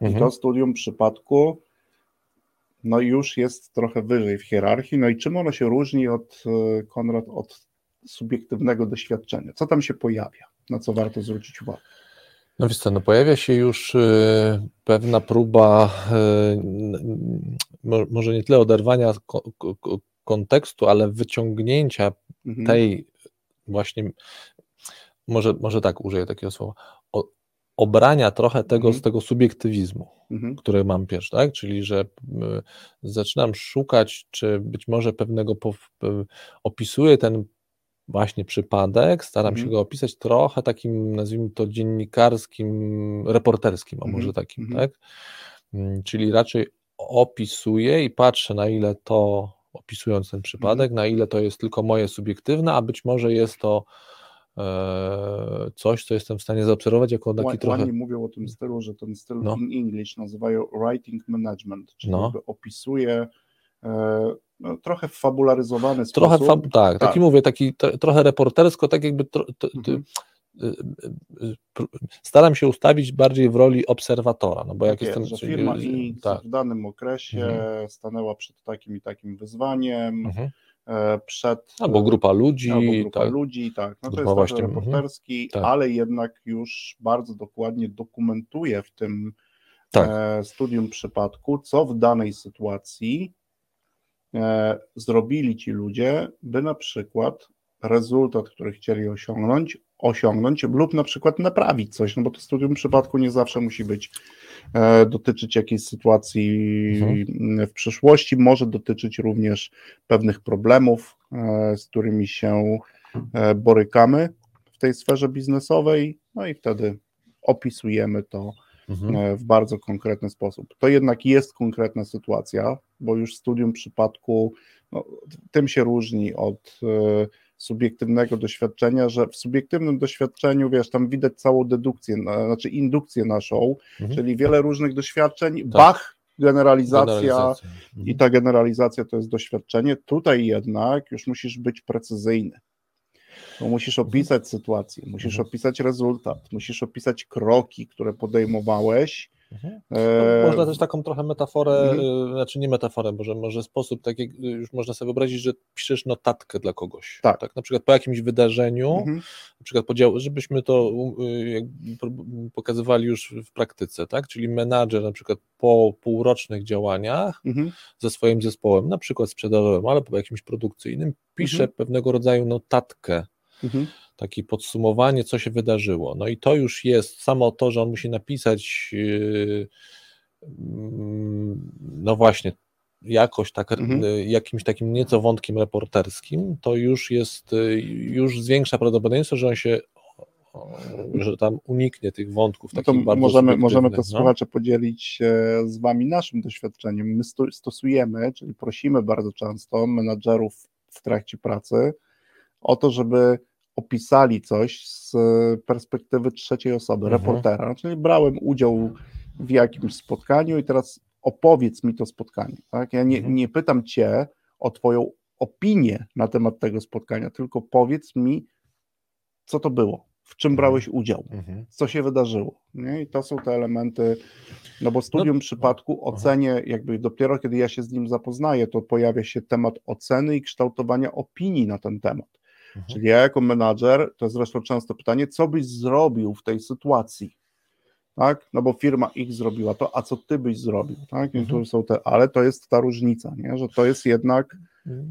I mhm. to studium przypadku no już jest trochę wyżej w hierarchii. No i czym ono się różni od, e, Konrad, od subiektywnego doświadczenia? Co tam się pojawia? Na co warto zwrócić uwagę? No wiesz co, no pojawia się już y, pewna próba y, może nie tyle oderwania kontekstu, ale wyciągnięcia mhm. tej właśnie, może, może tak użyję takiego słowa, obrania trochę tego mhm. z tego subiektywizmu, mhm. który mam pierwszy, tak? Czyli, że zaczynam szukać, czy być może pewnego opisuję ten właśnie przypadek, staram mhm. się go opisać trochę takim, nazwijmy to, dziennikarskim, reporterskim, a może mhm. takim, mhm. tak? Mm, czyli raczej opisuję i patrzę, na ile to, opisując ten przypadek, mhm. na ile to jest tylko moje subiektywne, a być może jest to coś, co jestem w stanie zaobserwować jako taki Łani trochę... Oni mówią o tym stylu, że ten styl no. in English nazywają writing management, czyli no. opisuje e, no, trochę fabularyzowany trochę sposób. Fab, tak, tak, taki mówię, taki trochę reportersko, tak jakby tro, mhm. Y, y, y, staram się ustawić bardziej w roli obserwatora, no bo jak tak jestem... Jest, że firma X tak. w danym okresie mhm. stanęła przed takim i takim wyzwaniem, mhm. E, przed... Albo grupa ludzi. Albo grupa tak. ludzi, tak. No to jest właśnie, mhm. reporterski, tak. ale jednak już bardzo dokładnie dokumentuje w tym tak. E, studium przypadku, co w danej sytuacji E, zrobili ci ludzie, by na przykład rezultat, który chcieli osiągnąć, osiągnąć lub na przykład naprawić coś, no bo to studium w przypadku nie zawsze musi być, e, dotyczyć jakiejś sytuacji mhm. w przyszłości, może dotyczyć również pewnych problemów, e, z którymi się borykamy w tej sferze biznesowej, no i wtedy opisujemy to mhm. E, w bardzo konkretny sposób. To jednak jest konkretna sytuacja, bo już studium przypadku no, tym się różni od e, subiektywnego doświadczenia, że w subiektywnym doświadczeniu, wiesz, tam widać całą dedukcję, znaczy indukcję naszą, mhm. czyli wiele różnych doświadczeń, tak. bach, generalizacja, generalizacja. Mhm. i ta generalizacja to jest doświadczenie. Tutaj jednak już musisz być precyzyjny. Bo musisz mhm. opisać sytuację, musisz mhm. opisać rezultat, musisz opisać kroki, które podejmowałeś. Mhm. E... Można też taką trochę metaforę, mhm. E, znaczy nie metaforę, może, może sposób, tak jak już można sobie wyobrazić, że piszesz notatkę dla kogoś. Tak. tak? Na przykład po jakimś wydarzeniu, mhm. na przykład podział, żebyśmy to pokazywali już w praktyce, tak? Czyli menadżer na przykład po półrocznych działaniach mhm. ze swoim zespołem, na przykład sprzedażowym, ale po jakimś produkcyjnym, pisze pewnego rodzaju notatkę mhm. Takie podsumowanie, co się wydarzyło. No i to już jest samo to, że on musi napisać, yy, no właśnie, jakoś tak, mhm. Jakimś takim nieco wątkiem reporterskim, to już jest, yy, już zwiększa prawdopodobieństwo, że on się że tam uniknie tych wątków. No to możemy, możemy to no? słuchacze podzielić się z Wami naszym doświadczeniem. My stosujemy, czyli prosimy bardzo często menadżerów w trakcie pracy o to, żeby opisali coś z perspektywy trzeciej osoby, mhm. reportera. Czyli brałem udział w jakimś spotkaniu i teraz opowiedz mi to spotkanie. Tak? Ja nie, mhm. nie pytam cię o twoją opinię na temat tego spotkania, tylko powiedz mi, co to było, w czym mhm. brałeś udział, mhm. co się wydarzyło. Nie? I to są te elementy, no bo studium no, przypadku ocenie, jakby dopiero kiedy ja się z nim zapoznaję, to pojawia się temat oceny i kształtowania opinii na ten temat. Mhm. Czyli ja jako menadżer, to jest zresztą często pytanie, co byś zrobił w tej sytuacji? Tak? No bo firma ich zrobiła to, a co ty byś zrobił? Tak? I mhm. tu są te, ale to jest ta różnica, nie? że to jest jednak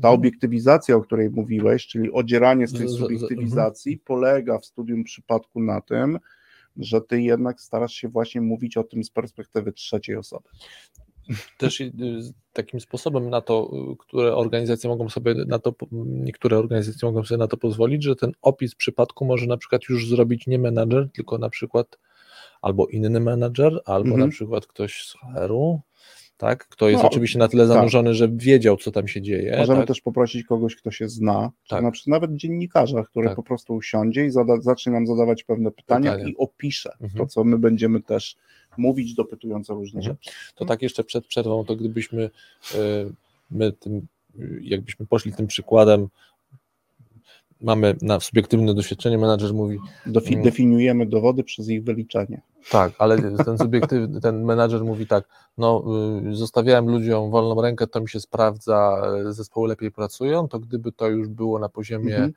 Ta obiektywizacja, o której mówiłeś, czyli odzieranie z tej subiektywizacji, polega w studium przypadku na tym, że ty jednak starasz się właśnie mówić o tym z perspektywy trzeciej osoby. Też y, takim sposobem na to, które organizacje mogą sobie na to, niektóre organizacje mogą sobie na to pozwolić, że ten opis przypadku może na przykład już zrobić nie menadżer, tylko na przykład albo inny menadżer, albo mhm. na przykład ktoś z HR-u, tak? Kto jest no, oczywiście na tyle tak. zanurzony, tak. że wiedział, co tam się dzieje. Możemy tak? też poprosić kogoś, kto się zna, tak. na przykład nawet dziennikarza, który tak. po prostu usiądzie i zada, zacznie nam zadawać pewne pytania, pytania. i opisze mhm. to, co my będziemy też mówić, dopytując o różne mhm. rzeczy. To tak jeszcze przed przerwą, to gdybyśmy y, my tym, jakbyśmy poszli tym przykładem mamy na subiektywne doświadczenie, menadżer mówi. Mm, definiujemy dowody przez ich wyliczenie. Tak, ale ten subiektywny, ten menadżer mówi tak, no y, zostawiałem ludziom wolną rękę, to mi się sprawdza, zespoły lepiej pracują, to gdyby to już było na poziomie mhm.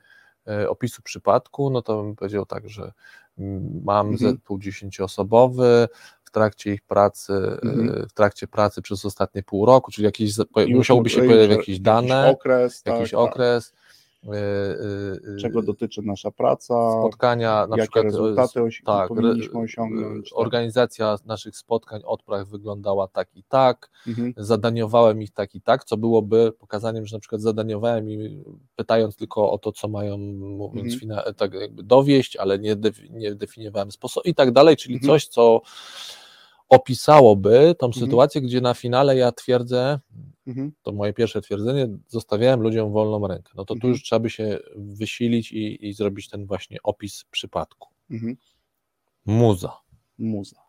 E, opisu przypadku, no to bym powiedział tak, że mm, mam mhm. zespół dziesięcioosobowy, trakcie ich pracy, e, mhm. w trakcie pracy przez ostatnie pół roku, czyli jakieś, musiałoby się pojawić jakieś dane, jakiś okres, jakiś tak, okres tak E, e, czego dotyczy nasza praca, spotkania, na jakie przykład rezultaty osi- tak, powinniśmy osiągnąć. Tak. Organizacja tak. naszych spotkań, odpraw wyglądała tak i tak, mhm. zadaniowałem ich tak i tak, co byłoby pokazaniem, że na przykład zadaniowałem im, pytając tylko o to, co mają, mówiąc, mhm. fina- tak jakby dowieść, ale nie, nie definiowałem sposobu i tak dalej, czyli mhm. coś, co opisałoby tą mhm. sytuację, gdzie na finale ja twierdzę, mhm. to moje pierwsze twierdzenie, zostawiałem ludziom wolną rękę. No to tu mhm. już trzeba by się wysilić i, i zrobić ten właśnie opis przypadku. Mhm. Muza. Muza.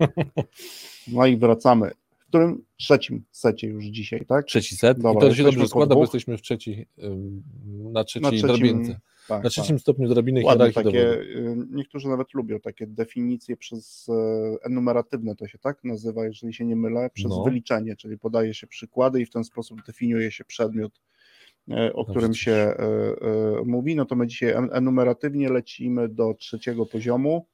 No i wracamy. W którym trzecim secie już dzisiaj, tak? Trzeci set. Dobra, I to się dobrze składa, bo jesteśmy w trzeci, na trzeciej na trzecim, drabince. Tak, na trzecim tak. stopniu drabiny hierarchii takie, y, Niektórzy nawet lubią takie definicje przez e, enumeratywne to się tak nazywa, jeżeli się nie mylę, przez no. wyliczenie, czyli podaje się przykłady i w ten sposób definiuje się przedmiot, e, o no którym się e, mówi. No to my dzisiaj enumeratywnie lecimy do trzeciego poziomu,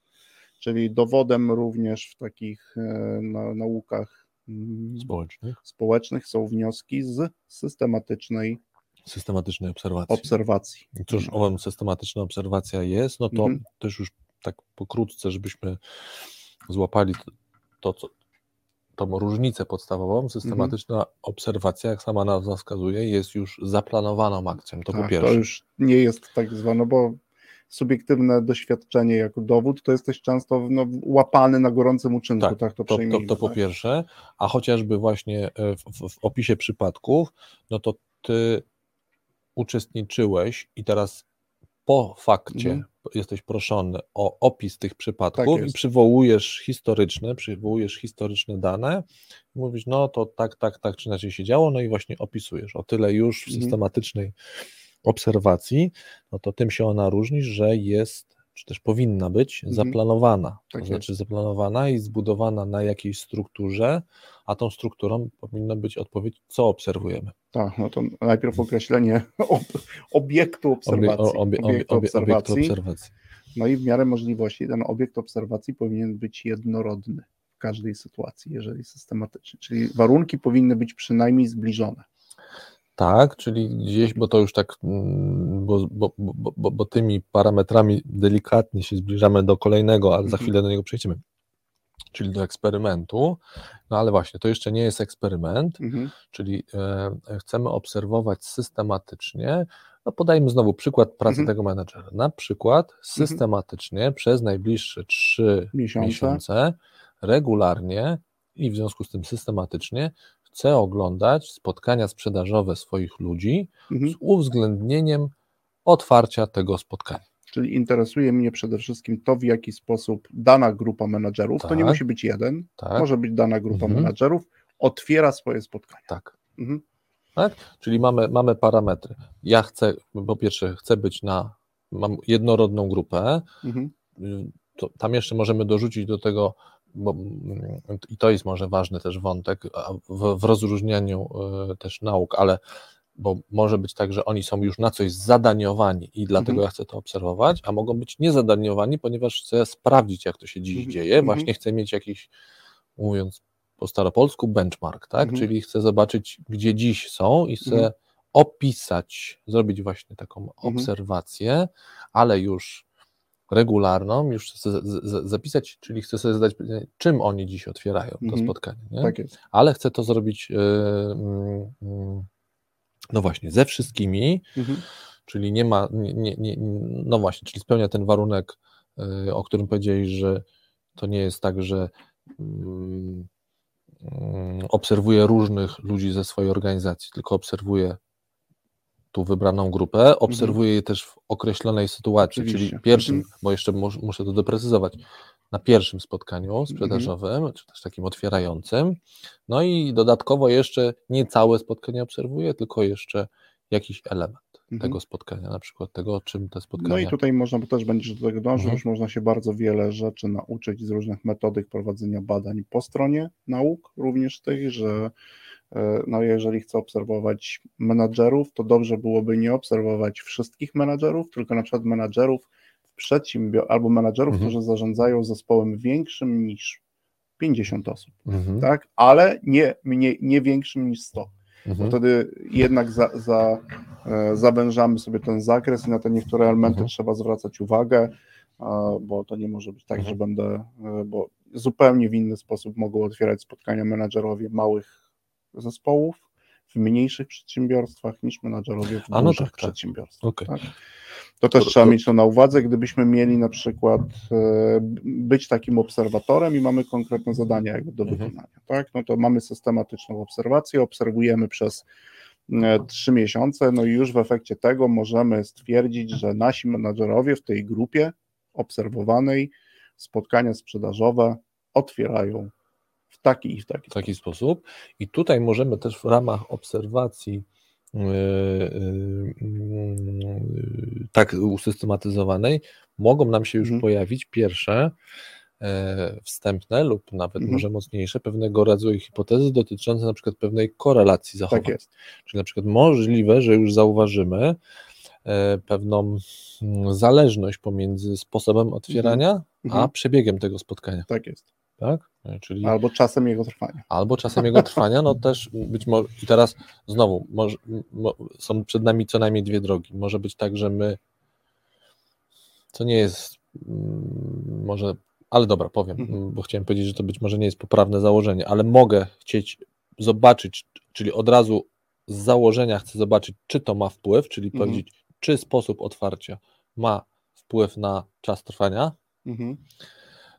czyli dowodem również w takich na, naukach mm, społecznych. społecznych są wnioski z systematycznej systematycznej obserwacji. obserwacji. Cóż, ową systematyczna obserwacja jest, no to mhm. też już tak pokrótce, żebyśmy złapali to co, tą różnicę podstawową, systematyczna mhm. obserwacja, jak sama nazwa wskazuje, jest już zaplanowaną akcją, to tak, po pierwsze. To już nie jest tak zwane, bo subiektywne doświadczenie jako dowód, to jesteś często no, łapany na gorącym uczynku, tak, tak to, to, to, to po tak? pierwsze, a chociażby właśnie e, w, w, opisie przypadków, no to ty uczestniczyłeś i teraz po fakcie mhm. jesteś proszony o opis tych przypadków tak i przywołujesz historyczne, przywołujesz historyczne dane, mówisz, no to tak, tak, tak, czy inaczej się działo, no i właśnie opisujesz. O tyle już w mhm. Obserwacji, no to tym się ona różni, że jest czy też powinna być mhm. zaplanowana. Tak to znaczy zaplanowana i zbudowana na jakiejś strukturze, a tą strukturą powinna być odpowiedź, co obserwujemy. Tak, no to najpierw określenie obiektu obserwacji. Obie, obie, obie, obiektu obserwacji. obserwacji. No i w miarę możliwości ten obiekt obserwacji powinien być jednorodny w każdej sytuacji, jeżeli systematyczny. Czyli warunki powinny być przynajmniej zbliżone. Tak, czyli gdzieś, bo to już tak, mm, bo, bo, bo, bo tymi parametrami delikatnie się zbliżamy do kolejnego, ale za mhm. chwilę do niego przejdziemy, czyli do eksperymentu. No ale właśnie, to jeszcze nie jest eksperyment, mhm. czyli e, chcemy obserwować systematycznie. No podajmy znowu przykład pracy mhm. tego menedżera. Na przykład mhm. systematycznie mhm. przez najbliższe trzy miesiące. miesiące regularnie i w związku z tym systematycznie chce oglądać spotkania sprzedażowe swoich ludzi mhm. z uwzględnieniem otwarcia tego spotkania. Czyli interesuje mnie przede wszystkim to, w jaki sposób dana grupa menadżerów, tak. to nie tak. musi być jeden, tak. może być dana grupa mhm. menadżerów, otwiera swoje spotkania. Tak. Mhm. tak. Czyli mamy, mamy parametry. Ja chcę, po pierwsze, chcę być na, mam jednorodną grupę, mhm. to, tam jeszcze możemy dorzucić do tego bo, mm, i to jest może ważny też wątek w, w rozróżnianiu e, też nauk, ale bo może być tak, że oni są już na coś zadaniowani i dlatego mhm. ja chcę to obserwować, a mogą być niezadaniowani, ponieważ chcę sprawdzić, jak to się dziś mhm. dzieje, mhm. właśnie chcę mieć jakiś, mówiąc po staropolsku, benchmark, tak? Mhm. Czyli chcę zobaczyć, gdzie dziś są i chcę mhm. opisać, zrobić właśnie taką mhm. obserwację, ale już regularną, już chcę zapisać, czyli chcę sobie zadać pytanie, czym oni dziś otwierają to mhm. spotkanie. Nie? Tak jest. Ale chcę to zrobić, yy, yy, no właśnie, ze wszystkimi, mhm. czyli nie ma, nie, nie, nie, no właśnie, czyli spełnia ten warunek, yy, o którym powiedzieli, że to nie jest tak, że mm, mm, obserwuję różnych ludzi ze swojej organizacji, tylko obserwuję tu wybraną grupę, mhm. obserwuję je też w określonej sytuacji, Oczywiście. czyli pierwszym, mhm. bo jeszcze mus, muszę to doprecyzować, na pierwszym spotkaniu mhm. sprzedażowym, czy też takim otwierającym. No i dodatkowo jeszcze nie całe spotkanie obserwuję, tylko jeszcze jakiś element mhm. tego spotkania, na przykład tego, czym te spotkania. No i tutaj można, bo też będziesz do tego dążył, mhm. już można się bardzo wiele rzeczy nauczyć z różnych metodyk prowadzenia badań po stronie nauk, również tych, że no jeżeli chcę obserwować menadżerów, to dobrze byłoby nie obserwować wszystkich menadżerów, tylko na przykład menadżerów w przedsiębior albo menadżerów, mhm. którzy zarządzają zespołem większym niż 50 osób, mhm. tak? Ale nie, nie, nie większym niż 100. Mhm. Wtedy jednak za, za, e, zawężamy sobie ten zakres i na te niektóre elementy mhm. trzeba zwracać uwagę, bo to nie może być tak, że mhm. będę, e, bo zupełnie w inny sposób mogą otwierać spotkania menadżerowie małych zespołów w mniejszych przedsiębiorstwach niż menadżerowie w no dużych tak, tak, przedsiębiorstwach. Okay. Tak? To też to, trzeba to... mieć to na uwadze, gdybyśmy mieli na przykład e, być takim obserwatorem i mamy konkretne zadania jakby do mhm. wykonania, tak? No to mamy systematyczną obserwację, obserwujemy przez e, trzy miesiące, no i już w efekcie tego możemy stwierdzić, że nasi menadżerowie w tej grupie obserwowanej spotkania sprzedażowe otwierają w taki i w taki, w taki sposób. I tutaj możemy też w ramach obserwacji yy, yy, tak usystematyzowanej, mogą nam się już mhm. pojawić pierwsze E, wstępne lub nawet mhm. może mocniejsze pewnego rodzaju hipotezy dotyczące na przykład pewnej korelacji zachowań. Tak jest. Czyli na przykład możliwe, że już zauważymy e, pewną mm, zależność pomiędzy sposobem otwierania mhm. a mhm. przebiegiem tego spotkania. Tak jest. Tak? E, czyli... Albo czasem jego trwania. Albo czasem jego trwania, no też być może, i teraz znowu, może, mo, są przed nami co najmniej dwie drogi. Może być tak, że my, co nie jest mm, może ale dobra, powiem, mhm. bo chciałem powiedzieć, że to być może nie jest poprawne założenie, ale mogę chcieć zobaczyć, czyli od razu z założenia chcę zobaczyć, czy to ma wpływ, czyli mhm. powiedzieć, czy sposób otwarcia ma wpływ na czas trwania. Mhm.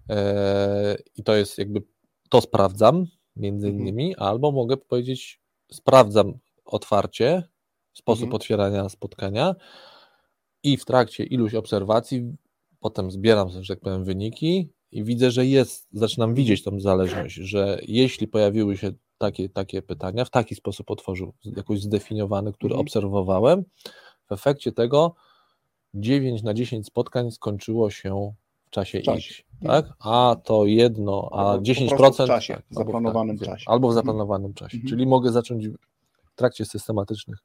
E, I to jest jakby, to sprawdzam między mhm. innymi, albo mogę powiedzieć, sprawdzam otwarcie, sposób mhm. otwierania spotkania i w trakcie iluś obserwacji potem zbieram, że tak powiem, wyniki i widzę, że jest, zaczynam widzieć tą zależność, że jeśli pojawiły się takie, takie pytania, w taki sposób otworzył, jakoś zdefiniowany, który mhm. obserwowałem, w efekcie tego 9 na 10 spotkań skończyło się w czasie, czasie. X, tak? A to jedno, a albo 10% w czasie, tak, w zaplanowanym tak, czasie. Albo w zaplanowanym czasie. Mhm. Czyli mogę zacząć w trakcie systematycznych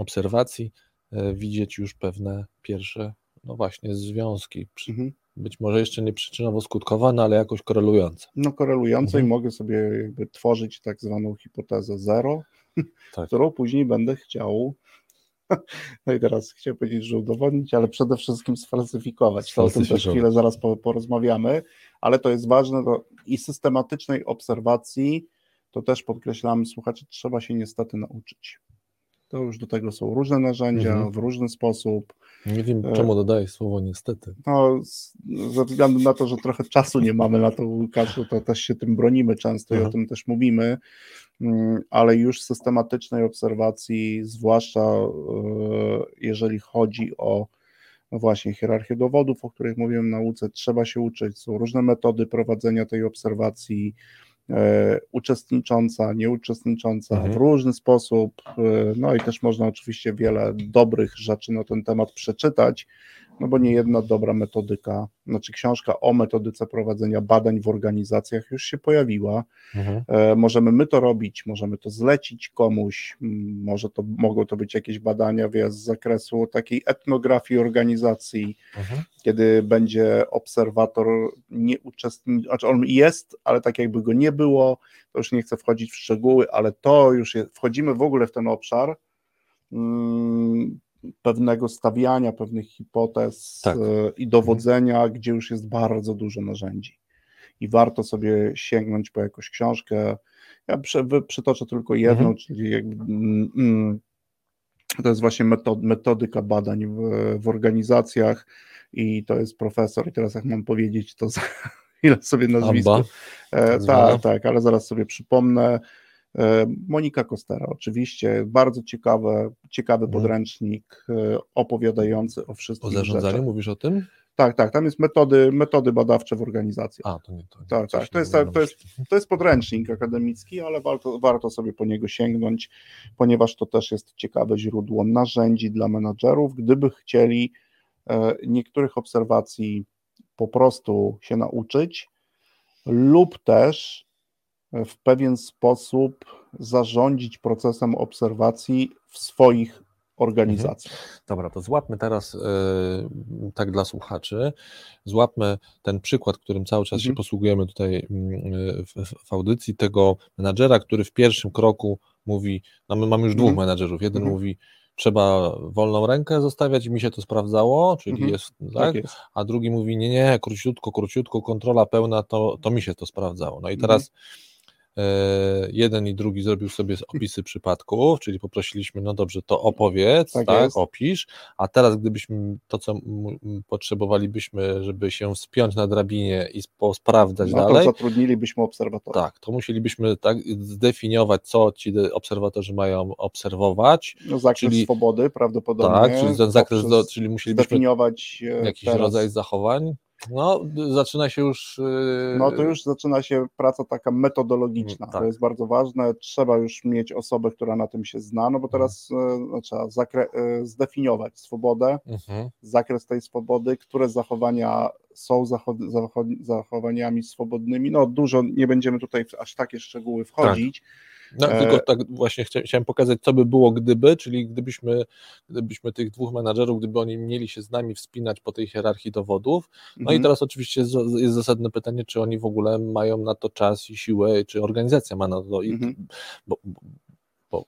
obserwacji e, widzieć już pewne pierwsze, no właśnie, związki. Mhm być może jeszcze nie przyczynowo-skutkowane, ale jakoś korelujące. No korelujące mhm. i mogę sobie jakby tworzyć tak zwaną hipotezę zero, tak. którą później będę chciał no i teraz chciałem powiedzieć, że udowodnić, ale przede wszystkim sfalsyfikować. To o tym też chwilę zaraz porozmawiamy, ale to jest ważne to i systematycznej obserwacji, to też podkreślamy, słuchacze, trzeba się niestety nauczyć. To już do tego są różne narzędzia, mhm. w różny sposób. Nie wiem, e, czemu dodajesz słowo niestety. No, ze względu na to, że trochę czasu nie mamy na to, Łukaszu, to też się tym bronimy często i o tym też mówimy, mm, ale już systematycznej obserwacji, zwłaszcza e, jeżeli chodzi o no właśnie hierarchię dowodów, o których mówiłem w nauce, trzeba się uczyć. Są różne metody prowadzenia tej obserwacji, uczestnicząca, nieuczestnicząca mhm. w różny sposób. E, no i też można oczywiście wiele dobrych rzeczy na ten temat przeczytać, no bo nie jedna dobra metodyka, znaczy książka o metodyce prowadzenia badań w organizacjach już się pojawiła. Mhm. E, możemy my to robić, możemy to zlecić komuś, może to mogą to być jakieś badania wie, z zakresu takiej etnografii organizacji, mhm. kiedy będzie obserwator nie uczestniczy, znaczy on jest, ale tak jakby go nie było, to już nie chcę wchodzić w szczegóły, ale to już jest, wchodzimy w ogóle w ten obszar, mm, pewnego stawiania pewnych hipotez tak. E, i dowodzenia, mhm. gdzie już jest bardzo dużo narzędzi. I warto sobie sięgnąć po jakąś książkę. Ja przy, przytoczę tylko jedną, mhm. czyli jakby, mm, mm, to jest właśnie metod, metodyka badań w, w, organizacjach i to jest profesor, i teraz jak mam powiedzieć, to za ile sobie nazwisko. E, tak, tak, ale zaraz sobie przypomnę. E, Monika Kostera, oczywiście, bardzo ciekawe, ciekawy mhm. podręcznik e, opowiadający o wszystkich O zarządzaniu rzeczach. mówisz o tym? Tak, tak, tam jest metody, metody badawcze w organizacji. A, to nie to. Nie, tak, tak, to jest, to, jest, to jest podręcznik akademicki, ale warto, warto sobie po niego sięgnąć, ponieważ to też jest ciekawe źródło narzędzi dla menadżerów, gdyby chcieli e, niektórych obserwacji po prostu się nauczyć lub też w pewien sposób zarządzić procesem obserwacji w swoich organizacjach. Mhm. Dobra, to złapmy teraz, yy, tak dla słuchaczy, złapmy ten przykład, którym cały czas mhm. się posługujemy tutaj yy, w, w, audycji, tego menadżera, który w pierwszym kroku mówi, no my mamy już dwóch mhm. menadżerów, jeden mhm. mówi, trzeba wolną rękę zostawiać i mi się to sprawdzało, czyli mhm. jest, tak? tak jest. a drugi mówi, nie, nie, króciutko, króciutko, kontrola pełna, to, to mi się to sprawdzało. No i mhm. teraz E, jeden i drugi zrobił sobie opisy przypadków, czyli poprosiliśmy, no dobrze, to opowiedz, tak, tak opisz, a teraz gdybyśmy to, co potrzebowalibyśmy, żeby się wspiąć na drabinie i sprawdzać no, dalej. To zatrudnilibyśmy obserwatora. Tak, to musielibyśmy tak zdefiniować, co ci obserwatorzy mają obserwować. No, zakres czyli, swobody prawdopodobnie. Tak, czyli, zakres, do, czyli musielibyśmy zdefiniować jakiś teraz. rodzaj zachowań No, zaczyna się już. Yy... No to już zaczyna się praca taka metodologiczna. Tak. To jest bardzo ważne. Trzeba już mieć osobę, która na tym się zna, no bo teraz mhm. no, trzeba. Yy, zdefiniować swobodę, mhm. zakres tej swobody, które zachowania są zachowaniami swobodnymi. No dużo nie będziemy tutaj w aż takie szczegóły wchodzić. Tak no, e... tylko tak właśnie chciałem pokazać, co by było gdyby, czyli gdybyśmy, gdybyśmy tych dwóch menadżerów, gdyby oni mieli się z nami wspinać po tej hierarchii dowodów. No mhm. i teraz oczywiście jest, jest zasadne pytanie, czy oni w ogóle mają na to czas i siłę, czy organizacja ma na to, mhm. bo, bo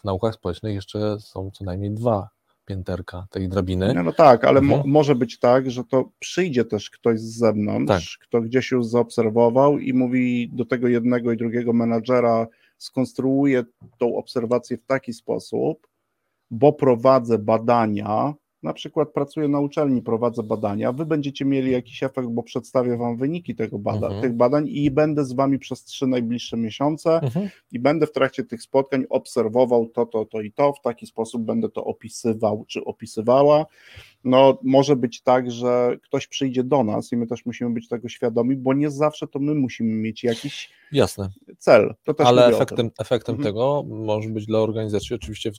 w naukach społecznych jeszcze są co najmniej dwa pięterka tej drabiny. No, no tak, ale mhm. mo może być tak, że to przyjdzie też ktoś z zewnątrz, tak. kto gdzieś już zaobserwował i mówi do tego jednego i drugiego menadżera, skonstruuję tą obserwację w taki sposób, bo prowadzę badania, na przykład pracuję na uczelni, prowadzę badania, wy będziecie mieli jakiś efekt, bo przedstawię wam wyniki tego bada mhm. tych badań i będę z wami przez trzy najbliższe miesiące mhm. i będę w trakcie tych spotkań obserwował to, to, to i to, w taki sposób będę to opisywał czy opisywała no może być tak, że ktoś przyjdzie do nas i my też musimy być tego świadomi, bo nie zawsze to my musimy mieć jakiś Jasne. cel. Ale efektem, efektem mhm. tego może być dla organizacji oczywiście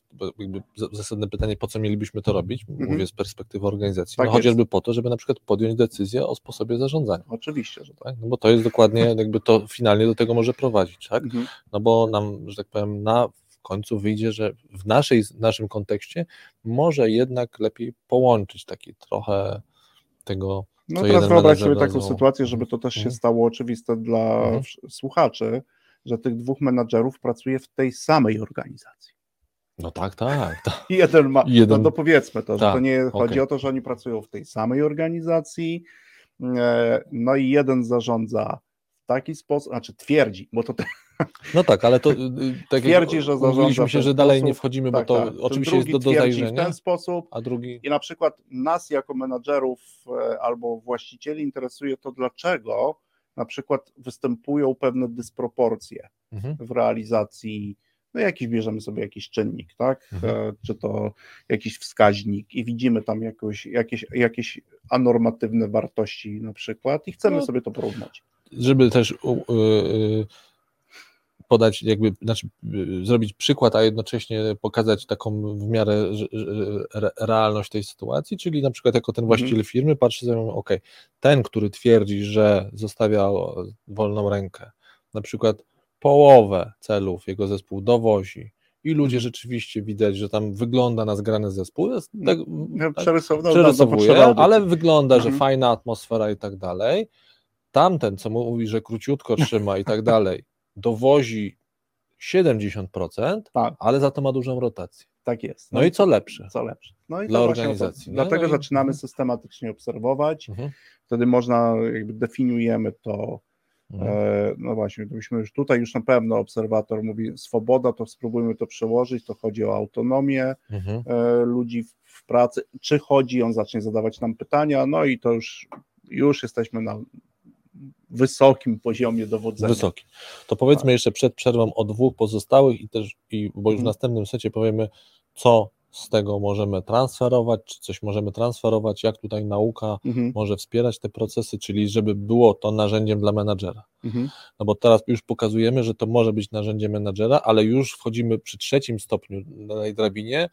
zasadne pytanie, po co mielibyśmy to robić, mhm. mówię z perspektywy organizacji, tak no, chociażby po to, żeby na przykład podjąć decyzję o sposobie zarządzania. Oczywiście, że tak. tak? No bo to jest dokładnie, jakby to finalnie do tego może prowadzić, tak? Mhm. No bo nam, że tak powiem, na końcu wyjdzie, że w naszej, naszym kontekście może jednak lepiej połączyć taki trochę tego. No teraz wyobraź sobie taką sytuację, żeby to też się mhm. stało oczywiste dla mhm. słuchaczy, że tych dwóch menadżerów pracuje w tej samej organizacji. No tak, tak. tak. I jeden ma, jeden... No, no powiedzmy to, że to tak, nie chodzi okay. o to, że oni pracują w tej samej organizacji, e, no i jeden zarządza w taki sposób, znaczy twierdzi, bo to no tak, ale to y, tak twierdzi, że zarządza się, że dalej sposób, nie wchodzimy, tak, bo to tak. oczywiście jest do, do zajrzenia. w ten sposób, a drugi... I na przykład nas jako menadżerów e, albo właścicieli interesuje to, dlaczego na przykład występują pewne dysproporcje mhm. w realizacji no jakiś bierzemy sobie jakiś czynnik, tak? Mhm. E, czy to jakiś wskaźnik i widzimy tam jakoś, jakieś, jakieś anormatywne wartości na przykład i chcemy no, sobie to porównać. Żeby też yy, podać, jakby, znaczy zrobić przykład, a jednocześnie pokazać taką w miarę realność tej sytuacji, czyli na przykład jako ten właściciel mhm. firmy patrzy sobie, ok, ten, który twierdzi, że zostawia wolną rękę, na przykład połowę celów jego zespół dowozi, i ludzie rzeczywiście widać, że tam wygląda na zgrany zespół. Jest, tak, tak, przerysowuje ale wygląda, że mhm. fajna atmosfera i tak dalej. Tamten, co mówi, że króciutko trzyma i tak dalej, dowozi 70%, tak. ale za to ma dużą rotację. Tak jest. No, no i co lepsze? Co lepsze. No i dla organizacji. To, dlatego no zaczynamy i... systematycznie obserwować. Mhm. Wtedy można, jakby definiujemy to. Mhm. E, no właśnie, gdybyśmy już tutaj już na pewno obserwator mówi swoboda, to spróbujmy to przełożyć. To chodzi o autonomię mhm. e, ludzi w, w pracy. Czy chodzi, on zacznie zadawać nam pytania, no i to już, już jesteśmy na, wysokim poziomie dowodzenia. Wysoki. To powiedzmy tak. jeszcze przed przerwą o dwóch pozostałych i też, i, bo już w mhm. następnym secie powiemy, co z tego możemy transferować, czy coś możemy transferować, jak tutaj nauka mhm. może wspierać te procesy, czyli żeby było to narzędziem dla menadżera. Mhm. No bo teraz już pokazujemy, że to może być narzędzie menadżera, ale już wchodzimy przy trzecim stopniu na tej drabinie,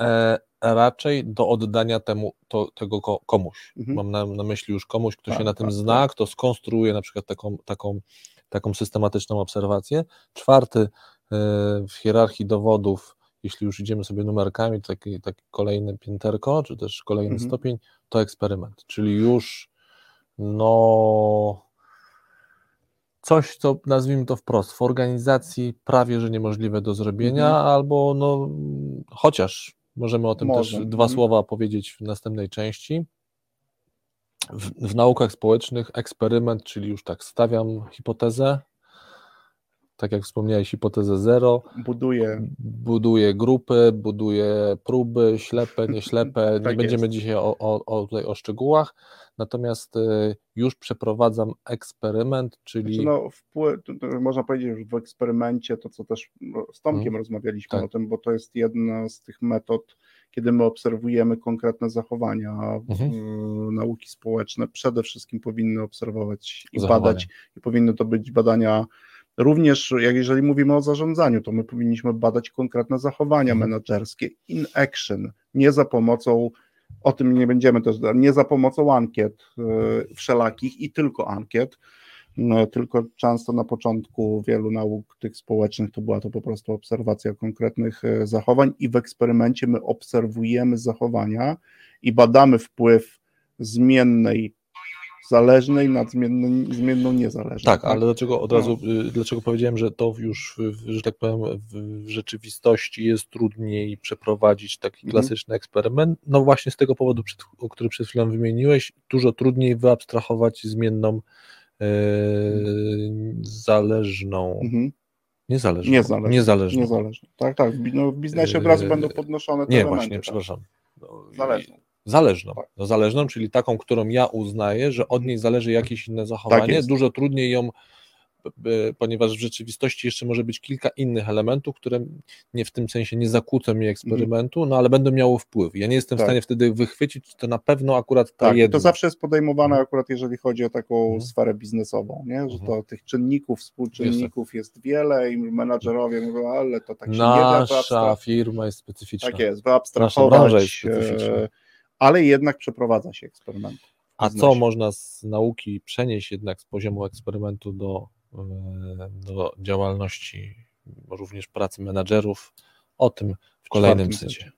e, raczej do oddania temu, to, tego komuś. Mhm. Mam na, na, myśli już komuś, kto tak, się na tym tak, zna, tak. kto skonstruuje na przykład taką, taką, taką systematyczną obserwację. Czwarty e, w hierarchii dowodów, jeśli już idziemy sobie numerkami, taki, taki kolejny pięterko, czy też kolejny mhm. stopień, to eksperyment, czyli już no coś, co nazwijmy to wprost, w organizacji prawie że niemożliwe do zrobienia, mhm. albo no chociaż Możemy o tym Może. też dwa mhm. słowa powiedzieć w następnej części. W, w, naukach społecznych eksperyment, czyli już tak stawiam hipotezę, tak jak wspomniałeś, hipotezę zero. Buduje. Buduje grupy, buduje próby, ślepe, nieślepe. Nie tak będziemy jest. dzisiaj o, o, o, tutaj o szczegółach. Natomiast y, już przeprowadzam eksperyment, czyli. Znaczy no, wpływ, można powiedzieć, że w eksperymencie to, co też no, z Tomkiem hmm. rozmawialiśmy tak. o tym, bo to jest jedna z tych metod, kiedy my obserwujemy konkretne zachowania mhm. nauki społeczne, przede wszystkim powinny obserwować i Zachowanie. badać, i powinny to być badania Również, jak jeżeli mówimy o zarządzaniu, to my powinniśmy badać konkretne zachowania mhm. menedżerskie in action, nie za pomocą, o tym nie będziemy też, nie za pomocą ankiet y, wszelakich i tylko ankiet, no, tylko często na początku wielu nauk tych społecznych to była to po prostu obserwacja konkretnych y, zachowań i w eksperymencie my obserwujemy zachowania i badamy wpływ zmiennej zależnej nad zmienną, zmienną niezależną. Tak, tak, ale dlaczego od razu, no. Y, dlaczego powiedziałem, że to już, że tak powiem, w rzeczywistości jest trudniej przeprowadzić taki mhm. klasyczny eksperyment? No właśnie z tego powodu, o który przed chwilą wymieniłeś, dużo trudniej wyabstrahować zmienną yy, zależną. Mhm. Niezależną. Niezależną. Niezależną. Niezależną. Tak, tak. No, w biznesie od razu yy, będą podnoszone te Nie, elementy, właśnie, tak. przepraszam. No, Zależną. Zależną. Tak. No, zależną, czyli taką, którą ja uznaję, że od niej zależy jakieś inne zachowanie. Tak Dużo trudniej ją, ponieważ w rzeczywistości jeszcze może być kilka innych elementów, które nie w tym sensie nie zakłócą mi eksperymentu, no ale będą miały wpływ. Ja nie jestem tak. w stanie wtedy wychwycić, czy to na pewno akurat ta tak, jedna. To zawsze jest podejmowane mhm. akurat jeżeli chodzi o taką mhm. sferę biznesową, nie? że to mhm. tych czynników, współczynników jest, jest wiele i menadżerowie mówią, ale to tak się Nasza nie da. Nasza firma jest specyficzna. Tak jest, wyabstrahować. Nasza jest specyficzna. Ale jednak przeprowadza się eksperyment. A co można z nauki przenieść jednak z poziomu eksperymentu do, e, do działalności, również pracy menadżerów? O tym w kolejnym secie.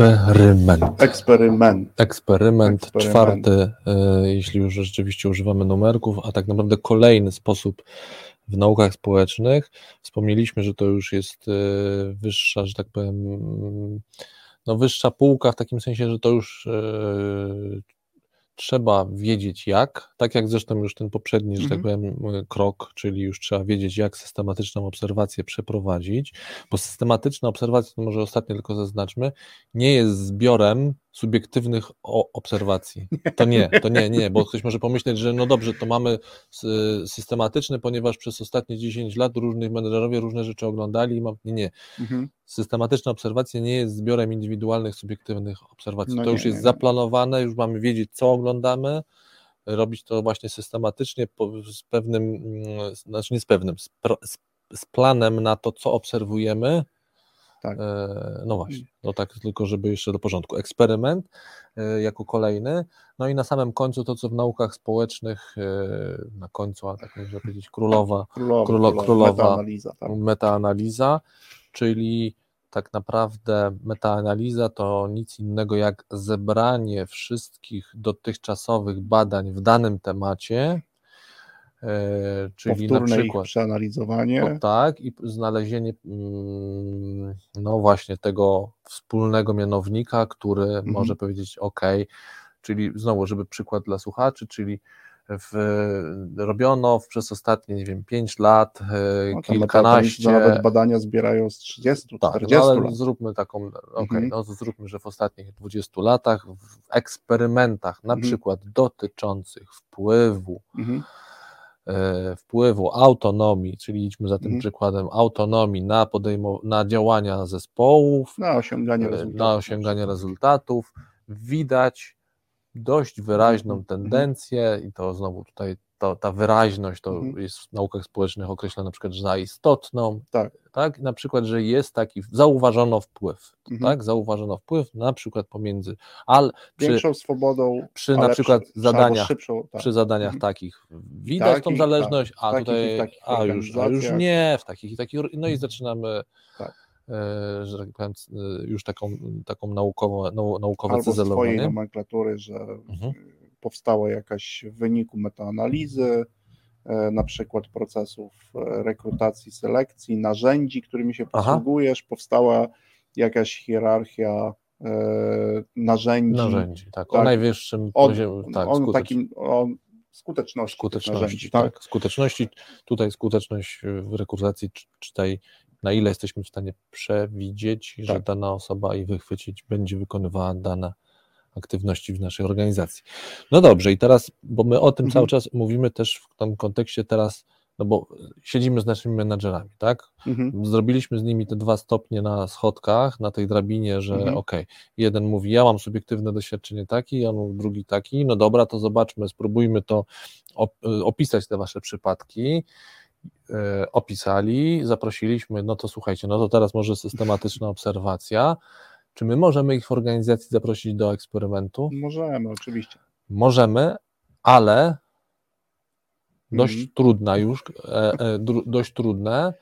Eksperyment. Eksperyment. Eksperyment, Eksperyment. czwarty, e, jeśli już rzeczywiście używamy numerków, a tak naprawdę kolejny sposób w naukach społecznych. Wspomnieliśmy, że to już jest e, wyższa, że tak powiem, no wyższa półka w takim sensie, że to już e, trzeba wiedzieć jak, tak jak zresztą już ten poprzedni, że tak mhm. powiem, krok, czyli już trzeba wiedzieć, jak systematyczną obserwację przeprowadzić, bo systematyczna obserwacja, to może ostatnio tylko zaznaczmy, nie jest zbiorem subiektywnych obserwacji. To nie, to nie, nie, bo ktoś może pomyśleć, że no dobrze, to mamy systematyczny, ponieważ przez ostatnie 10 lat różnych menedżerowie różne rzeczy oglądali i mam, nie, nie. Mhm. Systematyczna obserwacja nie jest zbiorem indywidualnych, subiektywnych obserwacji. No to nie, już jest nie, zaplanowane, już mamy wiedzieć, co oglądamy, robić to właśnie systematycznie, z pewnym, mm, znaczy nie z pewnym, z, z planem na to, co obserwujemy, tak. E, no właśnie, no tak, tylko żeby jeszcze do porządku. Eksperyment e, jako kolejny, no i na samym końcu to, co w naukach społecznych, e, na końcu, a tak można powiedzieć, królowa, królowa, królowa, królowa metaanaliza, tak. metaanaliza, czyli tak naprawdę metaanaliza to nic innego jak zebranie wszystkich dotychczasowych badań w danym temacie E, czyli na przykład przeanalizowanie. O, tak, i znalezienie mm, no właśnie tego wspólnego mianownika, który mhm. może powiedzieć OK, czyli znowu, żeby przykład dla słuchaczy, czyli w, robiono w, przez ostatnie, nie wiem, 5 lat, e, no, kilkanaście. Nawet badania zbierają z 30, tak, 40 no, ale lat. Zróbmy taką, okay, mhm. no zróbmy, że w ostatnich 20 latach w eksperymentach, na mhm. przykład dotyczących wpływu mhm wpływu autonomii, czyli idźmy za tym mhm. przykładem autonomii na, podejmow- na działania zespołów, na osiąganie e, rezultatów, na osiąganie rezultatów widać dość wyraźną mhm. tendencję i to znowu tutaj to, ta wyraźność to mhm. jest w naukach społecznych określona na przykład za istotną, tak. tak, na przykład, że jest taki, zauważono wpływ, mhm. tak, zauważono wpływ na przykład pomiędzy, ale przy, większą swobodą, przy na przykład przy, zadaniach, szybszą, tak. przy zadaniach mhm. takich widać takich, tą zależność, tak, a tutaj, a już, a już nie, w takich i takich, no i zaczynamy tak. E, że tak powiem, e, już taką, taką naukową, naukowe Albo cyzelowanie. Albo swojej nomenklatury, że mhm powstała jakaś w wyniku metaanalizy, e, na przykład procesów rekrutacji, selekcji, narzędzi, którymi się posługujesz, Aha. powstała jakaś hierarchia narzędzi. Narzędzi, tak, tak o najwyższym poziomie, tak, on takim, o skuteczności, skuteczności narzędzi, tak? tak? skuteczności, tutaj skuteczność w rekrutacji, czy tej, na ile jesteśmy w stanie przewidzieć, tak. że dana osoba i wychwycić będzie wykonywała dane aktywności w naszej organizacji. No dobrze, i teraz, bo my o tym mhm. cały czas mówimy też w tym kontekście teraz, no bo siedzimy z naszymi menadżerami, tak? Mhm. Zrobiliśmy z nimi te dwa stopnie na schodkach, na tej drabinie, że mhm. ok, jeden mówi, ja mam subiektywne doświadczenie taki, ja mam drugi taki, no dobra, to zobaczmy, spróbujmy to opisać te wasze przypadki, opisali, zaprosiliśmy, no to słuchajcie, no to teraz może systematyczna obserwacja, czy my możemy ich w organizacji zaprosić do eksperymentu? Możemy, oczywiście. Możemy, ale dość mm. trudna już, e, e, dość trudne.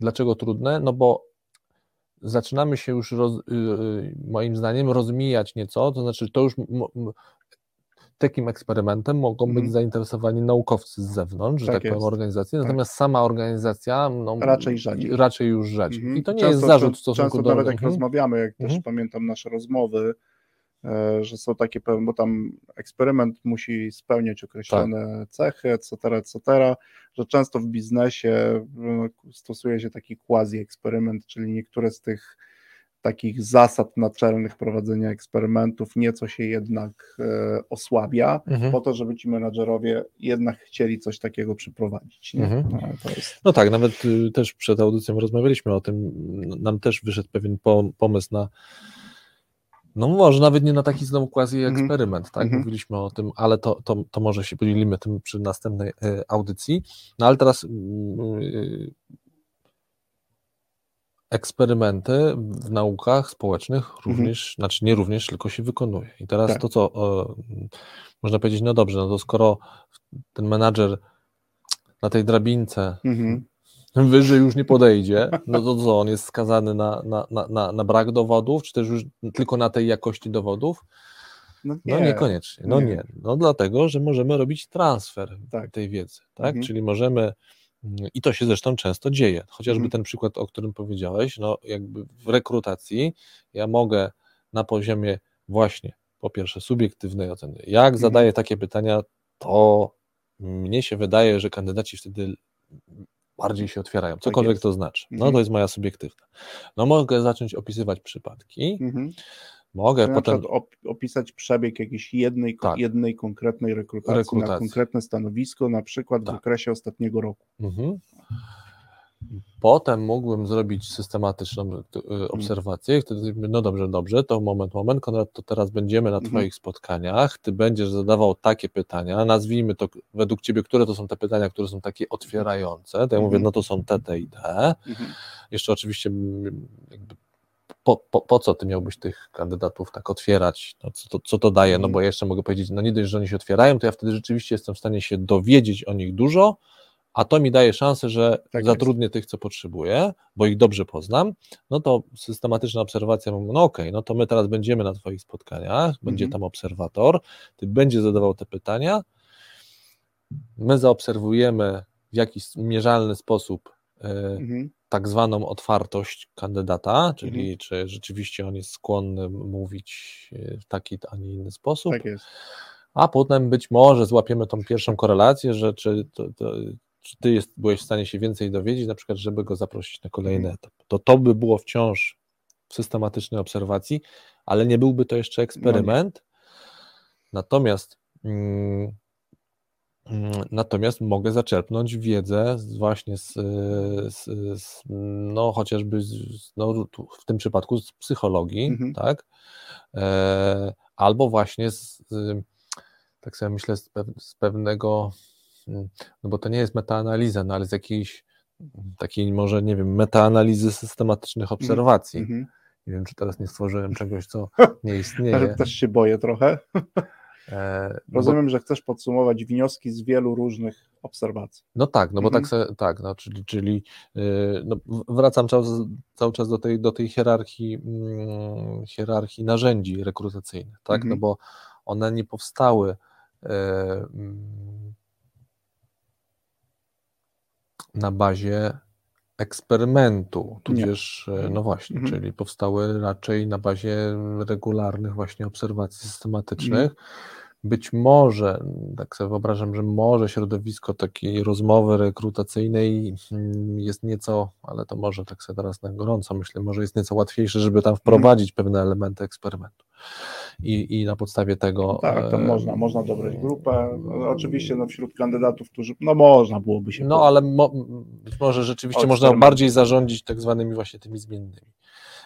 Dlaczego trudne? No bo zaczynamy się już, roz, y, y, moim zdaniem, rozmijać nieco, to znaczy to już takim eksperymentem mogą być mm. zainteresowani naukowcy z zewnątrz, tak że tak, powiem, organizacji, tak. natomiast tak. sama organizacja no, raczej rzadziej. Raczej już rzadziej. Mm. I to nie często, jest zarzut w stosunku często do... nawet jak mm. rozmawiamy, jak też mhm. pamiętam nasze rozmowy, e, że są takie, bo tam eksperyment musi spełniać określone tak. cechy, etc., etc., że często w biznesie no, stosuje się taki quasi eksperyment, czyli niektóre z tych takich zasad naczelnych prowadzenia eksperymentów nieco się jednak e, osłabia, mhm. po to, żeby ci menadżerowie jednak chcieli coś takiego przeprowadzić. Mhm. No, jest... no, tak, nawet y, też przed audycją rozmawialiśmy o tym, nam też wyszedł pewien pomysł na no może nawet nie na taki znowu quasi mhm. eksperyment, tak? Mhm. Mówiliśmy o tym, ale to, to, to może się podzielimy tym przy następnej e, audycji. No ale teraz mm, y, eksperymenty w naukach społecznych mhm. również, mhm. znaczy nie również, tylko się wykonuje. I teraz tak. to, co o, można powiedzieć, no dobrze, no to skoro ten menadżer na tej drabince mhm. wyżej już nie podejdzie, no to co, on jest skazany na, na, na, na brak dowodów, czy też już tylko na tej jakości dowodów? No, no nie, no niekoniecznie, no nie. nie. No dlatego, że możemy robić transfer tak. tej wiedzy, tak? Mhm. Czyli możemy, i to się zresztą często dzieje, chociażby mhm. ten przykład, o którym powiedziałeś, no jakby w rekrutacji ja mogę na poziomie właśnie, po pierwsze subiektywnej oceny, jak mhm. zadaję takie pytania, to mnie się wydaje, że kandydaci wtedy bardziej się otwierają, tak cokolwiek to znaczy. No mhm. to jest moja subiektywna. No mogę zacząć opisywać przypadki, mhm. Mogę na potem... opisać przebieg jakiejś jednej, tak. jednej konkretnej rekrutacji, rekrutacji, na konkretne stanowisko, na przykład tak. w okresie ostatniego roku. Mhm. Potem mógłbym zrobić systematyczną e, mhm. obserwację. Wtedy, no dobrze, dobrze, to moment, moment, Konrad, to teraz będziemy na mhm. Twoich spotkaniach. Ty będziesz zadawał takie pytania. Nazwijmy to według Ciebie, które to są te pytania, które są takie otwierające. To ja mówię, mhm. no to są te, te i te. Jeszcze oczywiście jakby po, po, po, co ty miałbyś tych kandydatów tak otwierać? No, co, to, co to daje? No bo ja jeszcze mogę powiedzieć, no nie dość, że oni się otwierają, to ja wtedy rzeczywiście jestem w stanie się dowiedzieć o nich dużo, a to mi daje szansę, że tak zatrudnię jest. tych, co potrzebuję, bo ich dobrze poznam, no to systematyczna obserwacja, no okej, okay, no to my teraz będziemy na Twoich spotkaniach, będzie mhm. tam obserwator, Ty będzie zadawał te pytania, my zaobserwujemy w jakiś mierzalny sposób mhm. tak zwaną otwartość kandydata, czyli mhm. czy rzeczywiście on jest skłonny mówić e, w taki, a nie inny sposób. Tak jest a potem być może złapiemy tą pierwszą korelację, że czy to, to, czy ty jest, byłeś w stanie się więcej dowiedzieć, na przykład, żeby go zaprosić na kolejny mhm. etap. To to by było wciąż w systematycznej obserwacji, ale nie byłby to jeszcze eksperyment. No natomiast mm, Natomiast mogę zaczerpnąć wiedzę właśnie z, z, z no chociażby z, no, w tym przypadku z psychologii, mhm. tak? E, albo właśnie z, tak sobie myślę, z, z pewnego no bo to nie jest metaanaliza, no ale z jakiejś takiej może, nie wiem, metaanalizy systematycznych obserwacji. Mm -hmm. Nie wiem, czy teraz nie stworzyłem czegoś, co nie istnieje. Też się boję trochę. E, Rozumiem, bo... że chcesz podsumować wnioski z wielu różnych obserwacji. No tak, no bo tak, mhm. tak no, czyli, czyli yy, no, wracam cały, cały czas do tej, do tej hierarchii, yy, hierarchii narzędzi rekrutacyjnych, tak, no mhm. bo one nie powstały yy, na bazie eksperymentu, tudzież, Nie. E, no właśnie, mhm. czyli powstały raczej na bazie regularnych właśnie obserwacji systematycznych. Mhm. Być może, tak sobie wyobrażam, że może środowisko takiej rozmowy rekrutacyjnej mm, jest nieco, ale to może tak sobie teraz na gorąco myślę, może jest nieco łatwiejsze, żeby tam wprowadzić pewne elementy eksperymentu i, i na podstawie tego. No tak, to e, można, można dobrać grupę. Oczywiście no, wśród kandydatów, którzy, no można byłoby się. No ale mo, być może rzeczywiście można bardziej zarządzić tak zwanymi właśnie tymi zmiennymi.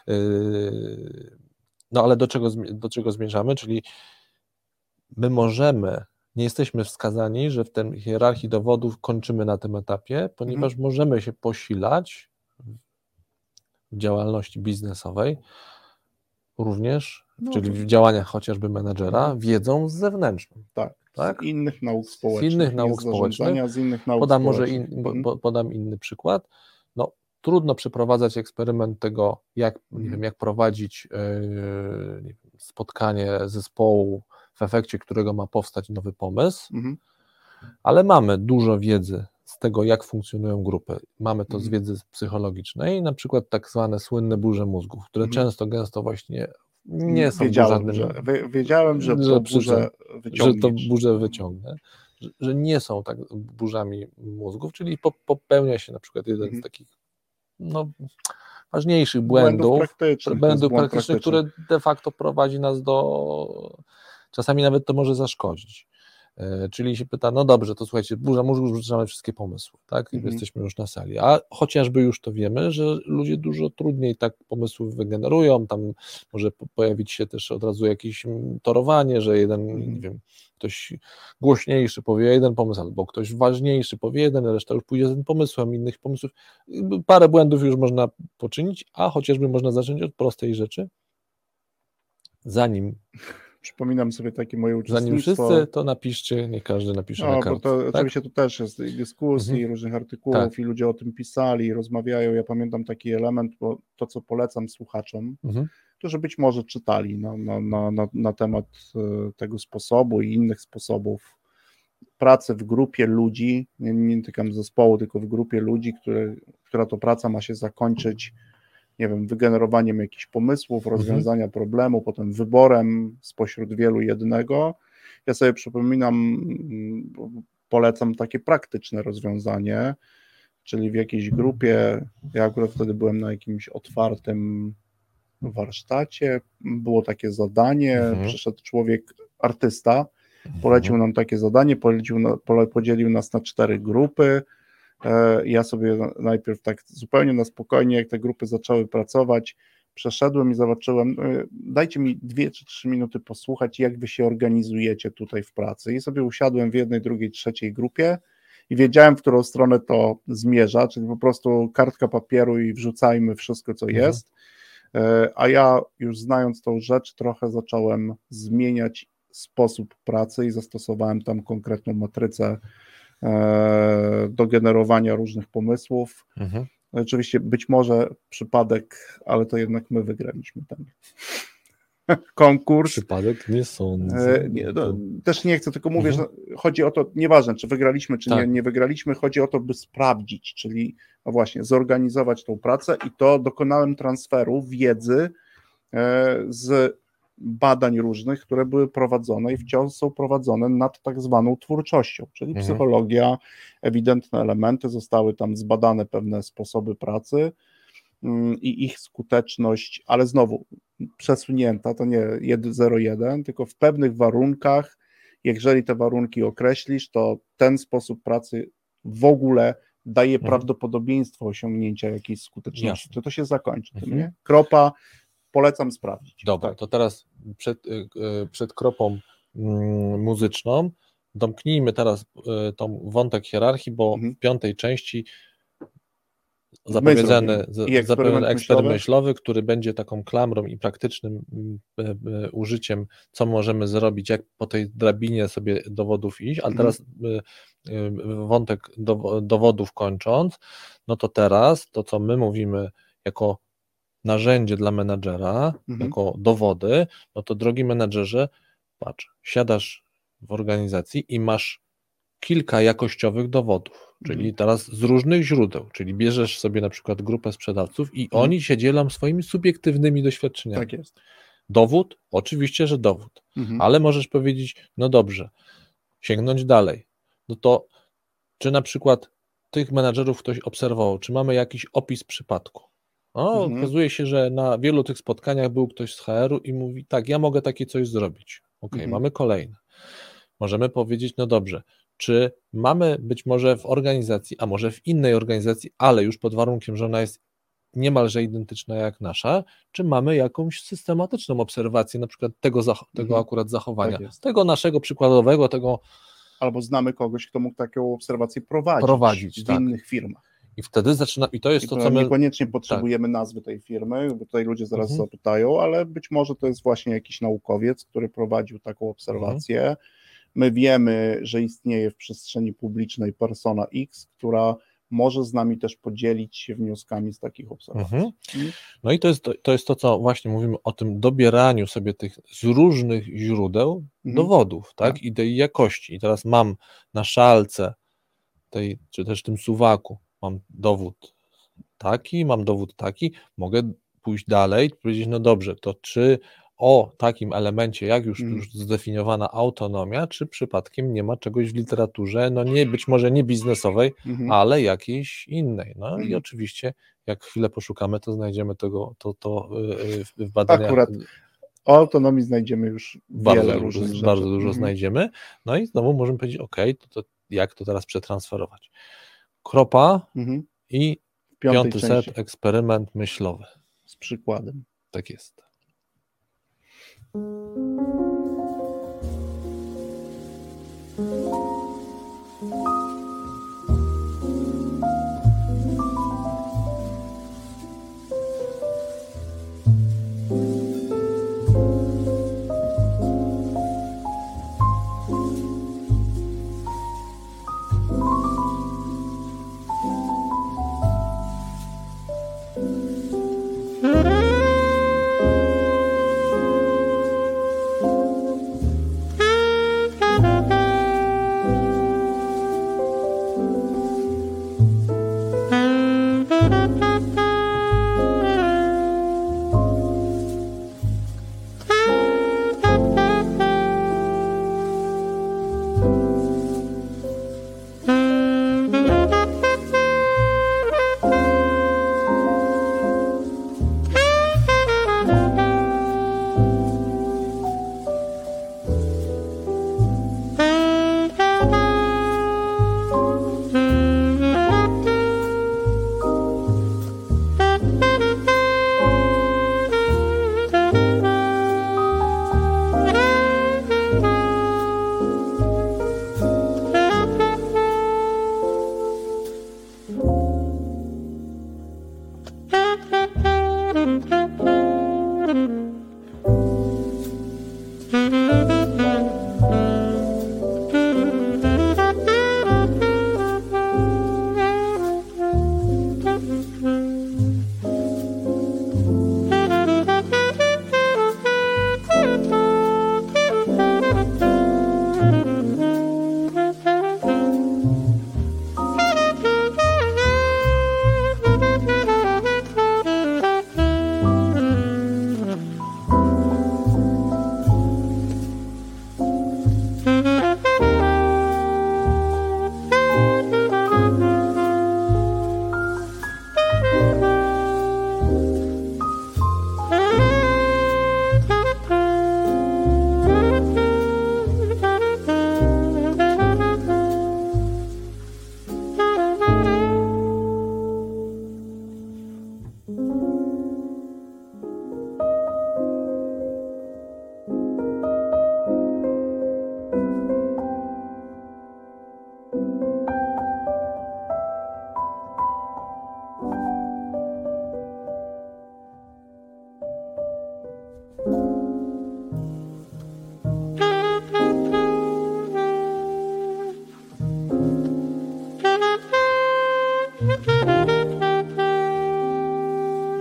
Yy, no ale do czego, do czego zmierzamy? Czyli my możemy, nie jesteśmy wskazani, że w tej hierarchii dowodów kończymy na tym etapie, ponieważ mhm. możemy się posilać w działalności biznesowej również, no, czyli w działaniach chociażby menedżera, mhm. wiedzą zewnętrzną. Tak, tak? Z innych nauk społecznych. Z innych nauk społecznych. Z innych nauk podam społecznych. może in, mhm. podam inny przykład. No, trudno przeprowadzać eksperyment tego, jak, nie mhm. wiem, jak prowadzić yy, spotkanie zespołu, w efekcie którego ma powstać nowy pomysł, mhm. ale mamy dużo wiedzy z tego, jak funkcjonują grupy. Mamy to z mhm. wiedzy psychologicznej, na przykład tak zwane słynne burze mózgów, które mhm. często, gęsto właśnie nie są wiedziałem, żadnym... Że, wiedziałem, że, że to burzę Że to burzę wyciągnę. Że, że, nie są tak burzami mózgów, czyli po, popełnia się na przykład jeden mhm. z takich no, ważniejszych błędów, błędów praktycznych, błędów praktycznych które de facto prowadzi nas do czasami nawet to może zaszkodzić. E, czyli się pyta, no dobrze, to słuchajcie, burza mózgu, rzucamy wszystkie pomysły, tak? Mhm. Jesteśmy już na sali. A chociażby już to wiemy, że ludzie dużo trudniej tak pomysłów wygenerują, tam może pojawić się też od razu jakieś torowanie, że jeden, mhm. nie wiem, ktoś głośniejszy powie jeden pomysł, albo ktoś ważniejszy powie jeden, reszta już pójdzie z tym pomysłem, innych pomysłów. Parę błędów już można poczynić, a chociażby można zacząć od prostej rzeczy, zanim przypominam sobie takie moje uczestnictwo. Zanim wszyscy, to napiszcie, nie każdy napisze no, na kartce. Bo to, tak? Oczywiście to też jest dyskusji, mhm. różnych artykułów tak. i ludzie o tym pisali, rozmawiają. Ja pamiętam taki element, bo to, co polecam słuchaczom, mhm. to że być może czytali na, na, na, na, na temat e, tego sposobu i innych sposobów pracy w grupie ludzi, nie, nie tykam zespołu, tylko w grupie ludzi, które, która to praca ma się zakończyć nie wiem, wygenerowaniem jakichś pomysłów, mhm. rozwiązania mhm. problemu, potem wyborem spośród wielu jednego. Ja sobie przypominam, polecam takie praktyczne rozwiązanie, czyli w jakiejś grupie, ja akurat wtedy byłem na jakimś otwartym warsztacie, było takie zadanie, mhm. przyszedł człowiek, artysta, polecił mhm. nam takie zadanie, polecił, podzielił nas na cztery grupy, ja sobie najpierw tak zupełnie na spokojnie, jak te grupy zaczęły pracować, przeszedłem i zobaczyłem, e, dajcie mi dwie czy trzy minuty posłuchać, jak wy się organizujecie tutaj w pracy. I sobie usiadłem w jednej, drugiej, trzeciej grupie i wiedziałem, w którą stronę to zmierza, czyli po prostu kartka papieru i wrzucajmy wszystko, co mhm. jest. E, a ja już znając tą rzecz, trochę zacząłem zmieniać sposób pracy i zastosowałem tam konkretną matrycę E, do generowania różnych pomysłów. Mhm. Oczywiście być może przypadek, ale to jednak my wygraliśmy ten konkurs. Przypadek nie sądzę. E, nie, no, też nie chcę, tylko mówię, mhm. że chodzi o to, nieważne czy wygraliśmy, czy tak. nie, nie wygraliśmy, chodzi o to, by sprawdzić, czyli no właśnie, zorganizować tą pracę i to dokonałem transferu wiedzy e, z badań różnych, które były prowadzone i wciąż są prowadzone nad tak zwaną twórczością, czyli mhm. psychologia, ewidentne elementy, zostały tam zbadane pewne sposoby pracy mm, i ich skuteczność, ale znowu przesunięta, to nie 1.01, tylko w pewnych warunkach, jeżeli te warunki określisz, to ten sposób pracy w ogóle daje mhm. prawdopodobieństwo osiągnięcia jakiejś skuteczności. To to się zakończy, mhm. nie? Kropa, polecam sprawdzić. Dobra, tak. to teraz przed, y, y, przed kropą mm, muzyczną domknijmy teraz y, tą wątek hierarchii, bo mhm. w piątej części zapowiedziany, zapowiedziany eksperyment myślowy, który będzie taką klamrą i praktycznym użyciem, co możemy zrobić, jak po tej drabinie sobie dowodów iść, ale mhm. teraz wątek dowodów kończąc, no to teraz to, co my mówimy jako narzędzie dla menadżera, mhm. jako dowody, no to drogi menadżerze, patrz, siadasz w organizacji i masz kilka jakościowych dowodów, czyli mhm. teraz z różnych źródeł, czyli bierzesz sobie na przykład grupę sprzedawców i mhm. oni się dzielą swoimi subiektywnymi doświadczeniami. Tak jest. Dowód? Oczywiście, że dowód, mhm. ale możesz powiedzieć, no dobrze, sięgnąć dalej. No to czy na przykład tych menadżerów ktoś obserwował, czy mamy jakiś opis przypadku? O, mhm. okazuje się, że na wielu tych spotkaniach był ktoś z HR-u i mówi, tak, ja mogę takie coś zrobić. Ok, mhm. mamy kolejne. Możemy powiedzieć, no dobrze, czy mamy być może w organizacji, a może w innej organizacji, ale już pod warunkiem, że ona jest niemalże identyczna jak nasza, czy mamy jakąś systematyczną obserwację na przykład tego, tego mhm. akurat zachowania, tak tego naszego przykładowego, tego... Albo znamy kogoś, kto mógł taką obserwację prowadzić, prowadzić w tak. innych firmach. I wtedy zaczyna, i to jest I to, co my... Niekoniecznie potrzebujemy tak. nazwy tej firmy, bo tutaj ludzie zaraz mhm. zapytają, ale być może to jest właśnie jakiś naukowiec, który prowadził taką obserwację. Mhm. My wiemy, że istnieje w przestrzeni publicznej persona X, która może z nami też podzielić się wnioskami z takich obserwacji. Mhm. No i to jest to, jest to, co właśnie mówimy o tym dobieraniu sobie tych z różnych źródeł mhm. dowodów, tak? tak, i tej jakości. I teraz mam na szalce tej, czy też tym suwaku mam dowód taki, mam dowód taki, mogę pójść dalej i powiedzieć, no dobrze, to czy o takim elemencie, jak już, mm. już zdefiniowana autonomia, czy przypadkiem nie ma czegoś w literaturze, no nie, być może nie biznesowej, mm -hmm. ale jakiejś innej. No mm. i mhm. oczywiście, jak chwilę poszukamy, to znajdziemy tego, to, to y, y, w badaniach. Akurat o autonomii znajdziemy już bardzo wiele różnych rzeczy. Bardzo dużo mm. znajdziemy. No i znowu możemy powiedzieć, ok, to, to jak to teraz przetransferować? Kropa mhm. i piąty części. set, eksperyment myślowy. Z przykładem. Tak jest.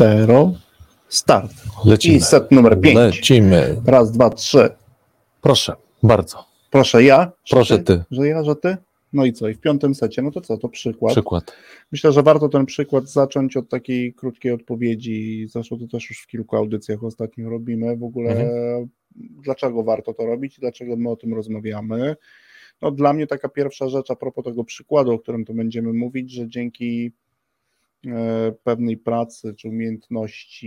zero, start. Lecimy. I set numer 5. Lecimy. Raz, dwa, trzy. Proszę, bardzo. Proszę ja? Proszę ty. Że ja, że ty? No i co? I w piątym secie, no to co? To przykład. Przykład. Myślę, że warto ten przykład zacząć od takiej krótkiej odpowiedzi. Zresztą to też już w kilku audycjach ostatnio robimy. W ogóle mhm. dlaczego warto to robić i dlaczego my o tym rozmawiamy. No dla mnie taka pierwsza rzecz a propos tego przykładu, o którym tu będziemy mówić, że dzięki pewnej pracy czy umiejętności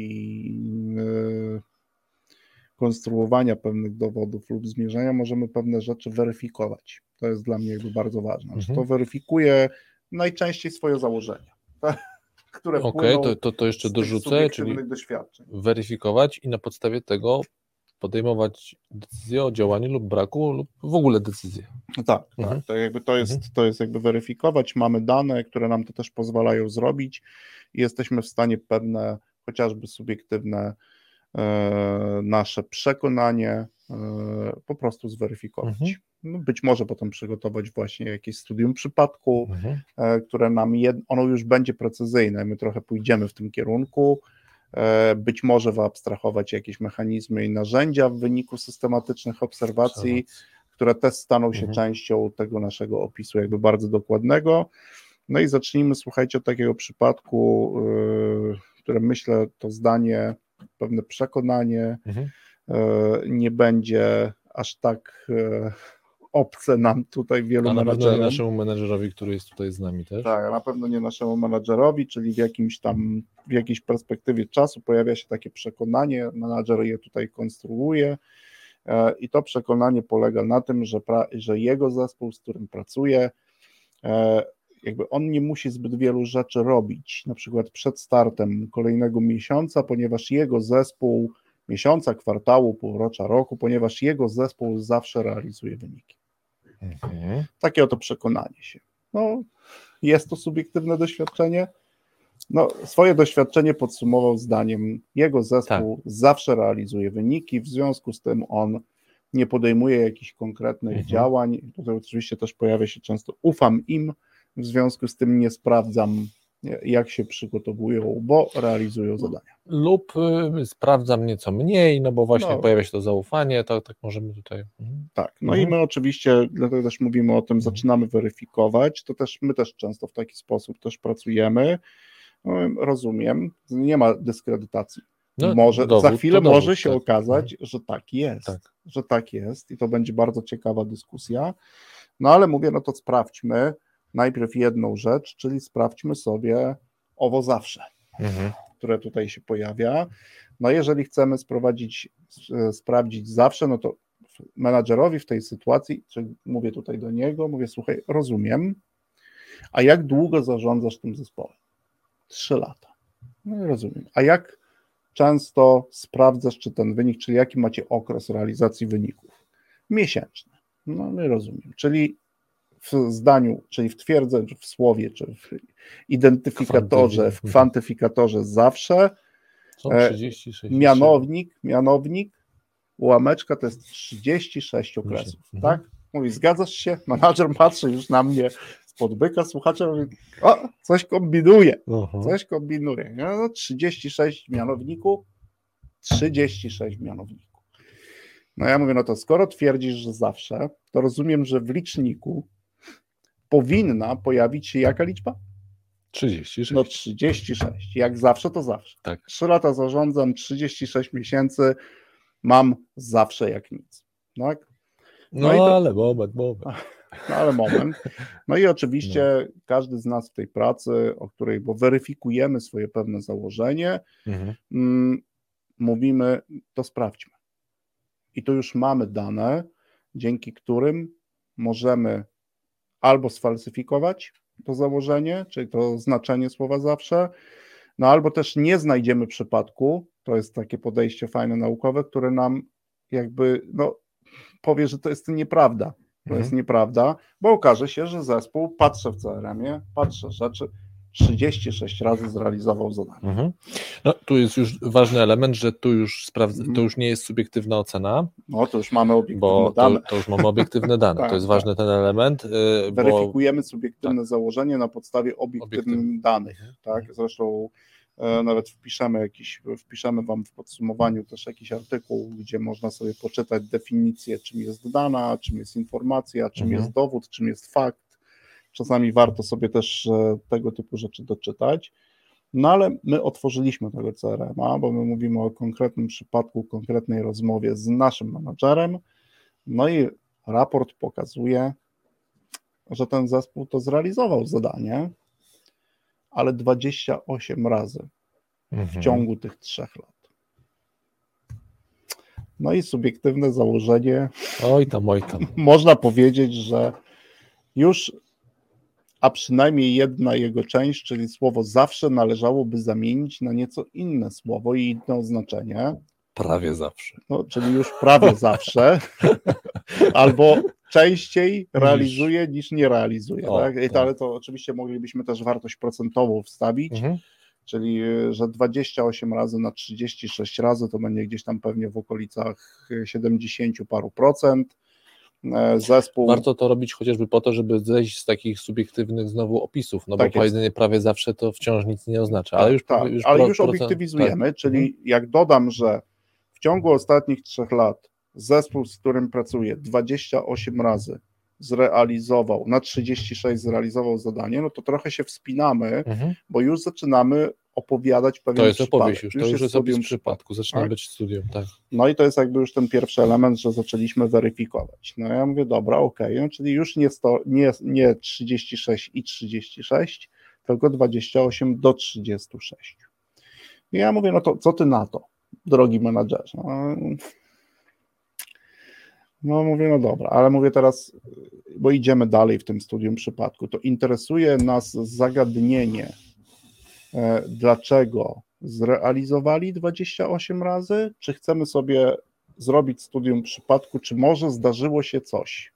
e, konstruowania pewnych dowodów lub zmierzenia możemy pewne rzeczy weryfikować. To jest dla mnie jakby bardzo ważne. Mhm. To weryfikuje najczęściej swoje założenia, które Okej, okay, to, to, to jeszcze dorzucę, czyli doświadczeń. weryfikować i na podstawie tego podejmować decyzję o działaniu lub braku, lub w ogóle decyzję. No tak, tak, mhm. tak. To, jakby to, jest, mhm. to jest jakby weryfikować. Mamy dane, które nam to też pozwalają zrobić i jesteśmy w stanie pewne, chociażby subiektywne e, nasze przekonanie e, po prostu zweryfikować. Mhm. No być może potem przygotować właśnie jakieś studium przypadku, mhm. e, które nam, jed, ono już będzie precyzyjne, my trochę pójdziemy w tym kierunku, być może wyabstrahować jakieś mechanizmy i narzędzia w wyniku systematycznych obserwacji, które też staną się mhm. częścią tego naszego opisu jakby bardzo dokładnego. No i zacznijmy, słuchajcie, od takiego przypadku, e, które myślę to zdanie, pewne przekonanie mhm. E, nie będzie aż tak obce nam tutaj wielu a na menadżerom. pewno nie naszemu menedżerowi, który jest tutaj z nami też. Tak, na pewno nie naszemu menadżerowi, czyli w jakimś tam, w jakiejś perspektywie czasu pojawia się takie przekonanie, menadżer je tutaj konstruuje e, i to przekonanie polega na tym, że, pra, że jego zespół, z którym pracuje, e, jakby on nie musi zbyt wielu rzeczy robić, na przykład przed startem kolejnego miesiąca, ponieważ jego zespół miesiąca, kwartału, półrocza, roku, ponieważ jego zespół zawsze realizuje wyniki. Mhm. Takie oto przekonanie się. No, jest to subiektywne doświadczenie. No, swoje doświadczenie podsumował zdaniem: Jego zespół tak. zawsze realizuje wyniki, w związku z tym on nie podejmuje jakichś konkretnych mhm. działań. Tutaj oczywiście też pojawia się często ufam im, w związku z tym nie sprawdzam jak się przygotowują, bo realizują zadania. Lub y, sprawdzam nieco mniej, no bo właśnie no. pojawia się to zaufanie, to tak możemy tutaj. Mhm. Tak, no mhm. i my oczywiście, dlatego też mówimy o tym, mhm. zaczynamy weryfikować, to też my też często w taki sposób też pracujemy. No, rozumiem, nie ma dyskredytacji. No, może, dowód, za chwilę dowód, może się tak. okazać, że tak jest, tak. że tak jest i to będzie bardzo ciekawa dyskusja. No ale mówię, no to sprawdźmy, najpierw jedną rzecz, czyli sprawdźmy sobie owo zawsze, mhm. które tutaj się pojawia. No jeżeli chcemy sprowadzić, e, sprawdzić zawsze, no to menadżerowi w tej sytuacji, czy mówię tutaj do niego, mówię, słuchaj, rozumiem, a jak długo zarządzasz tym zespołem? Trzy lata. No rozumiem. A jak często sprawdzasz, czy ten wynik, czyli jaki macie okres realizacji wyników? Miesięczny. No, nie rozumiem. Czyli w zdaniu, czyli w twierdze, czy w słowie, czy w identyfikatorze, w kwantyfikatorze zawsze. Są 30, e, Mianownik, mianownik, ułameczka to jest 36 okresów, mhm. tak? Mówi, zgadzasz się? Menadżer patrzy już na mnie spod byka, słuchacze mówi, o, coś kombinuje, coś kombinuje. No, 36 mianowników, 36 mianowników. No ja mówię, no to skoro twierdzisz, że zawsze, to rozumiem, że w liczniku powinna pojawić się jaka liczba? 36. No 36. Jak zawsze, to zawsze. Tak. 3 lata zarządzam, 36 miesięcy mam zawsze jak nic. Tak? No, no to... ale moment, moment. No ale moment. No i oczywiście no. każdy z nas w tej pracy, o której, bo weryfikujemy swoje pewne założenie, mhm. mm, mówimy, to sprawdźmy. I tu już mamy dane, dzięki którym możemy albo sfalsyfikować to założenie, czyli to znaczenie słowa zawsze, no albo też nie znajdziemy przypadku, to jest takie podejście fajne naukowe, które nam jakby no, powie, że to jest nieprawda. To mhm. jest nieprawda, bo okaże się, że zespół, patrzę w CRM-ie, patrzę rzeczy, 36 razy zrealizował zadanie. Mhm. No, tu jest już ważny element, że tu już sprawdza, to mhm. już nie jest subiektywna ocena. No to już mamy obiektywne dane. To, to już mamy obiektywne dane. tak, to jest tak. ważny ten element. Yy, Weryfikujemy bo... subiektywne tak. założenie na podstawie obiektywnych danych. Mhm. Tak? Zresztą e, nawet wpiszemy jakiś, wpiszemy Wam w podsumowaniu też jakiś artykuł, gdzie można sobie poczytać definicję, czym jest dana, czym jest informacja, czym mhm. jest dowód, czym jest fakt Czasami warto sobie też e, tego typu rzeczy doczytać. No ale my otworzyliśmy tego CRM-a, bo my mówimy o konkretnym przypadku, konkretnej rozmowie z naszym menadżerem. No i raport pokazuje, że ten zespół to zrealizował zadanie, ale 28 razy mhm. w ciągu tych trzech lat. No i subiektywne założenie. Oj tam, oj tam. Można powiedzieć, że już a przynajmniej jedna jego część, czyli słowo zawsze należałoby zamienić na nieco inne słowo i inne oznaczenie. Prawie zawsze. No, czyli już prawie zawsze, albo częściej realizuje niż nie realizuje. O, tak? tak? Ale to oczywiście moglibyśmy też wartość procentową wstawić, mhm. czyli że 28 razy na 36 razy to będzie gdzieś tam pewnie w okolicach 70 paru procent E, zespół. Warto to robić chociażby po to, żeby zejść z takich subiektywnych znowu opisów, no tak bo powiedzenie prawie zawsze to wciąż nic nie oznacza. Ale już, tak, już, ale pro, już obiektywizujemy, tak. czyli mhm. jak dodam, że w ciągu ostatnich trzech lat zespół, z którym pracuję 28 razy zrealizował, na 36 zrealizował zadanie, no to trochę się wspinamy, mhm. bo już zaczynamy opowiadać pewien To jest opowieść już, to już jest, przypadku, zaczyna tak? być studium, tak. No i to jest jakby już ten pierwszy element, że zaczęliśmy weryfikować. No ja mówię, dobra, okej, okay, czyli już nie, sto, nie, nie 36 i 36, tylko 28 do 36. I ja mówię, no to co ty na to, drogi menadżerze? No, no mówię, no dobra, ale mówię teraz, bo idziemy dalej w tym studium przypadku, to interesuje nas zagadnienie, e, dlaczego zrealizowali 28 razy, czy chcemy sobie zrobić studium przypadku, czy może zdarzyło się coś,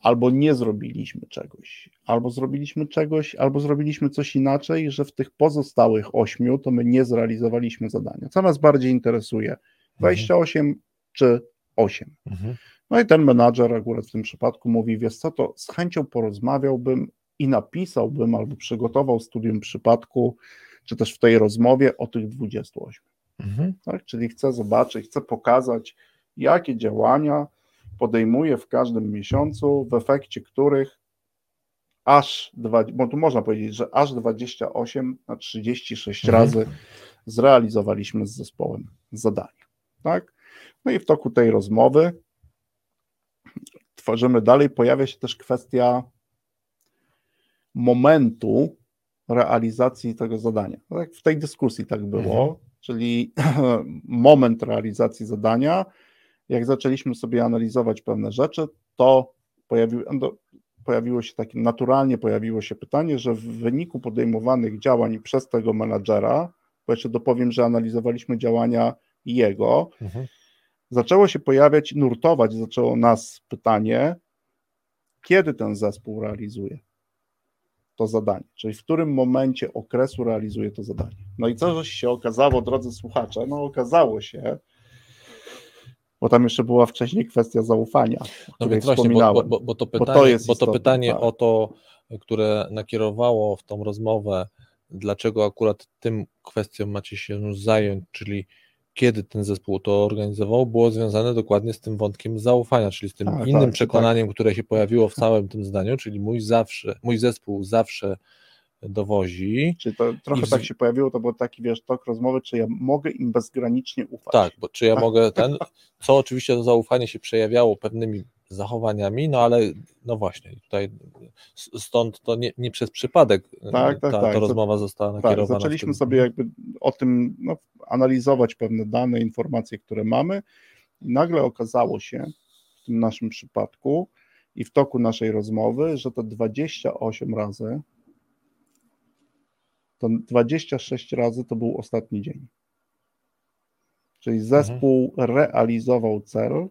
albo nie zrobiliśmy czegoś, albo zrobiliśmy czegoś, albo zrobiliśmy coś inaczej, że w tych pozostałych ośmiu to my nie zrealizowaliśmy zadania. Co nas bardziej interesuje? 28 mhm czy 8. Mhm. No i ten menadżer akurat w tym przypadku mówi, wiesz co, to z chęcią porozmawiałbym i napisałbym albo przygotował studium przypadku, czy też w tej rozmowie o tych 28. Mhm. Tak? Czyli chcę zobaczyć, chcę pokazać, jakie działania podejmuje w każdym miesiącu, w efekcie których aż, dwa, bo tu można powiedzieć, że aż 28 na 36 mhm. razy zrealizowaliśmy z zespołem zadanie. Tak? No i w toku tej rozmowy tworzymy dalej, pojawia się też kwestia momentu realizacji tego zadania. No tak w tej dyskusji tak było, mhm. czyli moment realizacji zadania, jak zaczęliśmy sobie analizować pewne rzeczy, to pojawiło, no, pojawiło się takie, naturalnie pojawiło się pytanie, że w wyniku podejmowanych działań przez tego menadżera, bo jeszcze dopowiem, że analizowaliśmy działania jego, mhm zaczęło się pojawiać, nurtować zaczęło nas pytanie, kiedy ten zespół realizuje to zadanie, czyli w którym momencie okresu realizuje to zadanie. No i co się okazało, drodzy słuchacze? No okazało się, bo tam jeszcze była wcześniej kwestia zaufania, no więc właśnie, bo, bo, bo, to pytanie, bo to, bo to pytanie tak. o to, które nakierowało w tą rozmowę, dlaczego akurat tym kwestią macie się zająć, czyli kiedy ten zespół to organizował, było związane dokładnie z tym wątkiem zaufania, czyli z tym A, innym tak, przekonaniem, tak. które się pojawiło w całym tym zdaniu, czyli mój zawsze, mój zespół zawsze dowozi. Czyli to trochę w... tak się pojawiło, to był taki, wiesz, tok rozmowy, czy ja mogę im bezgranicznie ufać. Tak, bo czy ja mogę ten, co oczywiście to zaufanie się przejawiało pewnymi zachowaniami, no ale no właśnie, tutaj stąd to nie, nie przez przypadek tak, tak, ta, tak. ta rozmowa została tak, nakierowana. Tak, zaczęliśmy sobie jakby o tym no, analizować pewne dane, informacje, które mamy i nagle okazało się w tym naszym przypadku i w toku naszej rozmowy, że to 28 razy, to 26 razy to był ostatni dzień. Czyli zespół mhm. realizował cel